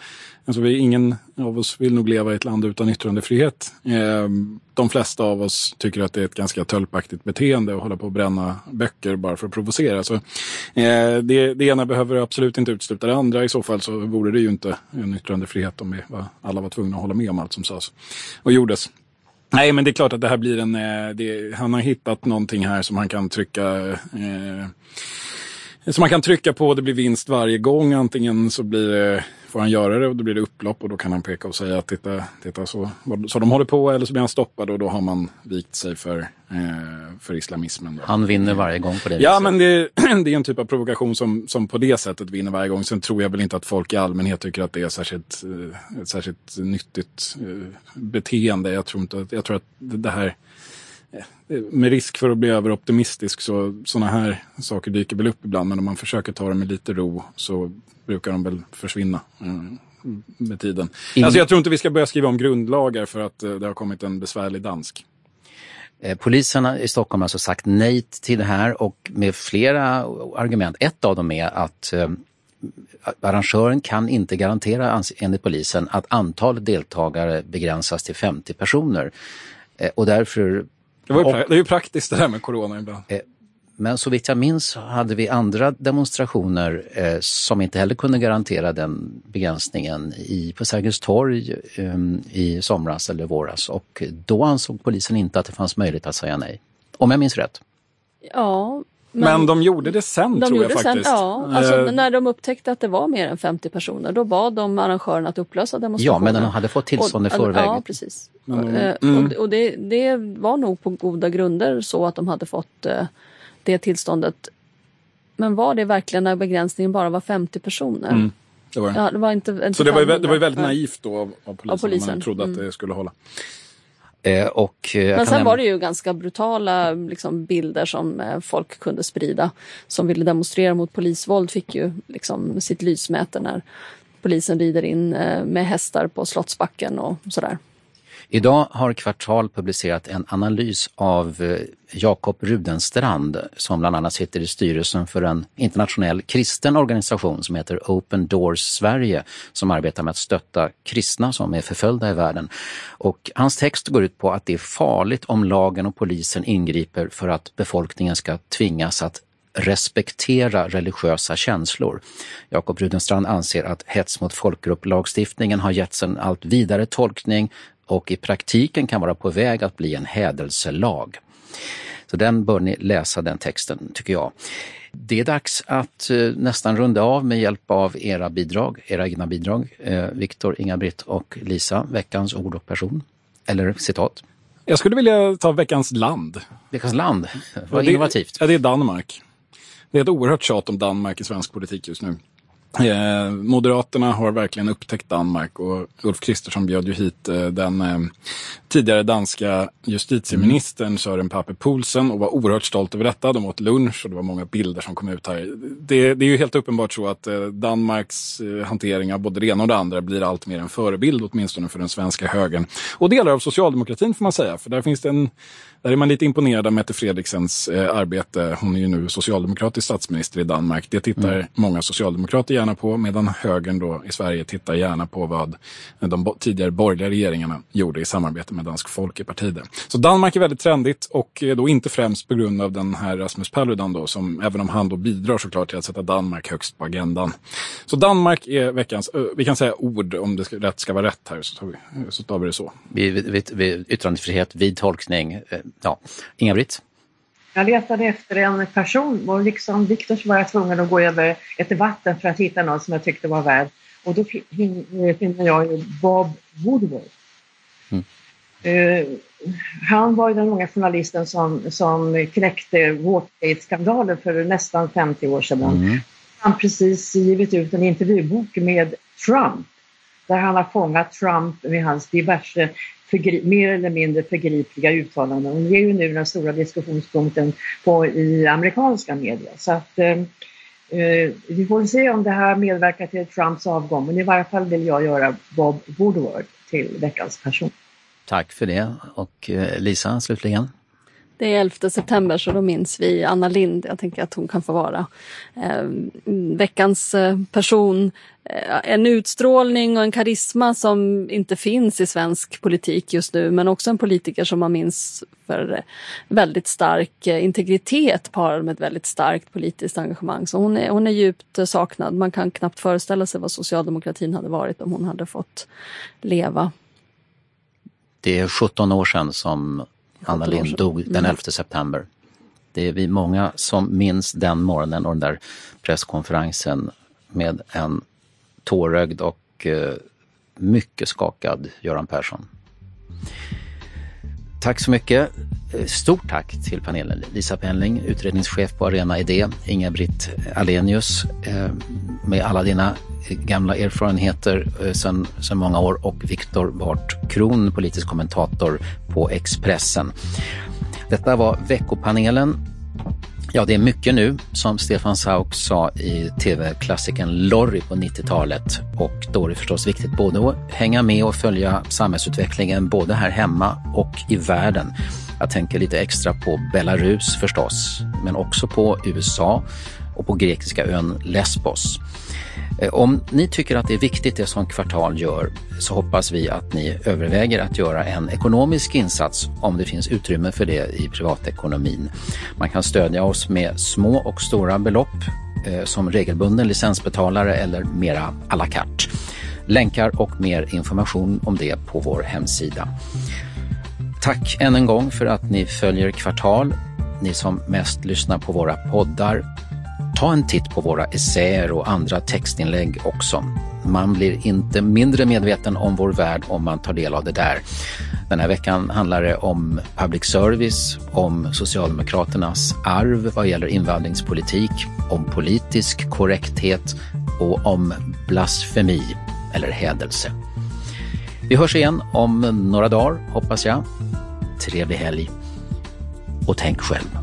Alltså, vi, ingen av oss vill nog leva i ett land utan yttrandefrihet. Eh, de flesta av oss tycker att det är ett ganska tölpaktigt beteende att hålla på och bränna böcker bara för att provocera. Så, eh, det, det ena behöver absolut inte utesluta det andra. I så fall så vore det ju inte en yttrandefrihet om vi var, alla var tvungna att hålla med om allt som sades och gjordes. Nej, men det är klart att det här blir en... Eh, det, han har hittat någonting här som han kan trycka... Eh, som man kan trycka på, det blir vinst varje gång. Antingen så blir det, får han göra det och då blir det upplopp och då kan han peka och säga att titta, titta så, så de håller på eller så blir han stoppad och då har man vikt sig för, eh, för islamismen. Då. Han vinner varje gång på det Ja, viset. men det, det är en typ av provokation som, som på det sättet vinner varje gång. Sen tror jag väl inte att folk i allmänhet tycker att det är särskilt, eh, ett särskilt nyttigt eh, beteende. Jag tror, inte, jag tror att det här med risk för att bli överoptimistisk så sådana här saker dyker väl upp ibland. Men om man försöker ta det med lite ro så brukar de väl försvinna eh, med tiden. In- Alltså jag tror inte vi ska börja skriva om grundlagar för att eh, det har kommit en besvärlig dansk. Eh, Polisen i Stockholm har alltså sagt nej till det här och med flera argument. Ett av dem är att arrangören kan inte garantera enligt polisen att antalet deltagare begränsas till 50 personer. Och därför... Det, var ju och- det är ju praktiskt det här med corona ibland. Eh, Men så vitt jag minns så hade vi andra demonstrationer eh, som inte heller kunde garantera den begränsningen i, på Sergels torg eh, i somras eller våras och då ansåg polisen inte att det fanns möjlighet att säga nej. Om jag minns rätt. Ja, Men, de gjorde det sen de tror gjorde jag sen, faktiskt. ja, alltså, Eh, när de upptäckte att det var mer än 50 personer, då bad de arrangören att upplösa Ja, demonstrationen. men de hade fått tillstånd i förväg. Ja, precis. Men Eh, mm. Och, och det, det var nog på goda grunder så att de hade fått eh, det tillståndet. Men var det verkligen när begränsningen bara var 50 personer? Mm, det var det. Ja, det var inte, inte Så det var, det var ju 500. väldigt naivt då av, av polisen, Av polisen, man trodde att mm. det skulle hålla. Eh, och, eh, Men sen nämna- var det ju ganska brutala liksom, bilder som eh, folk kunde sprida. Som ville demonstrera mot polisvåld fick ju liksom, sitt lysmäte när polisen rider in med hästar på Slottsbacken och sådär. Idag har Kvartal publicerat en analys av eh, Jakob Rudenstrand som bland annat sitter i styrelsen för en internationell kristen organisation som heter Open Doors Sverige som arbetar med att stötta kristna som är förföljda i världen. Och hans text går ut på att det är farligt om lagen och polisen ingriper för att befolkningen ska tvingas att respektera religiösa känslor. Jakob Rudenstrand anser att hets mot folkgrupp-lagstiftningen har getts en allt vidare tolkning och i praktiken kan vara på väg att bli en hädelselag. Så den bör ni läsa, den texten, tycker jag. Det är dags att eh, nästan runda av med hjälp av era bidrag, era egna bidrag. Eh, Viktor, Inga-Britt och Lisa, veckans ord och person. Eller citat. Jag skulle vilja ta veckans land. Veckans land, vad det, innovativt. Ja, det är Danmark. Det är ett oerhört tjat om Danmark i svensk politik just nu. Eh, Moderaterna har verkligen upptäckt Danmark och Ulf Kristersson bjöd ju hit eh, den eh, tidigare danska justitieministern Søren Pape Poulsen och var oerhört stolt över detta. De åt lunch och det var många bilder som kom ut här. Det, det är ju helt uppenbart så att eh, Danmarks eh, hantering av både det ena och det andra blir allt mer en förebild, åtminstone för den svenska högern. Och delar av socialdemokratin får man säga, för där finns det en där är man lite imponerad av Mette Fredriksens eh, arbete. Hon är ju nu socialdemokratisk statsminister i Danmark. Det tittar Mm. många socialdemokrater gärna på, medan högern då i Sverige tittar gärna på vad de tidigare borgerliga regeringarna gjorde i samarbete med Dansk Folkeparti. Så Danmark är väldigt trendigt och eh, då inte främst på grund av den här Rasmus Paludan då, som även om han då bidrar såklart till att sätta Danmark högst på agendan. Så Danmark är veckans, vi kan säga ord om det ska, rätt ska vara rätt här, så tar vi, så tar vi det så. Vid, vid, vid yttrandefrihet, vid tolkning. Eh, Ja. Inga-Britt? Jag letade efter en person och liksom Viktor så var jag tvungen att gå över ett vatten för att hitta någon som jag tyckte var värd. Och då fin- finner jag Bob Woodward. Mm. Eh, han var ju den unga journalisten som, som knäckte Watergate-skandalen för nästan 50 år sedan. Mm. Han har precis givit ut en intervjubok med Trump där han har fångat Trump med hans diverse mer eller mindre förgripliga uttalanden. Och det är ju nu den stora diskussionspunkten på, i amerikanska medier. Så att, eh, eh, vi får se om det här medverkar till Trumps avgång. Men i varje fall vill jag göra Bob Woodward till veckans person. Tack för det. Och eh, Lisa, slutligen? Det är 11 september så då minns vi Anna Lind. Jag tänker att hon kan få vara eh, veckans eh, person. Eh, en utstrålning och en karisma som inte finns i svensk politik just nu men också en politiker som man minns för väldigt stark eh, integritet parad med ett väldigt starkt politiskt engagemang. Så hon är, hon är djupt saknad. Man kan knappt föreställa sig vad socialdemokratin hade varit om hon hade fått leva. Det är 17 år sedan som Anna Lind dog den 11 mm. september. Det är vi många som minns den morgonen och den där presskonferensen med en tårögd och eh, mycket skakad Göran Persson. Tack så mycket. Eh, stort tack till panelen. Lisa Penling, utredningschef på Arena Idé, Inga-Britt Alenius eh, med alla dina gamla erfarenheter eh, sedan många år och Viktor Bart Kron, politisk kommentator på Expressen. Detta var veckopanelen. Ja, det är mycket nu, som Stefan Sauk sa i tv-klassikern Lorry på 90-talet. Och då är det förstås viktigt både att hänga med och följa samhällsutvecklingen både här hemma och i världen. Jag tänker lite extra på Belarus förstås, men också på USA och på grekiska ön Lesbos. Eh, om ni tycker att det är viktigt det som Kvartal gör så hoppas vi att ni överväger att göra en ekonomisk insats om det finns utrymme för det i privatekonomin. Man kan stödja oss med små och stora belopp eh, som regelbunden licensbetalare eller mera à la carte. Länkar och mer information om det på vår hemsida. Tack än en gång för att ni följer Kvartal. Ni som mest lyssnar på våra poddar Ta en titt på våra essäer och andra textinlägg också. Man blir inte mindre medveten om vår värld om man tar del av det där. Den här veckan handlar det om public service, om Socialdemokraternas arv vad gäller invandringspolitik, om politisk korrekthet och om blasfemi eller hädelse. Vi hörs igen om några dagar, hoppas jag. Trevlig helg. Och tänk själv.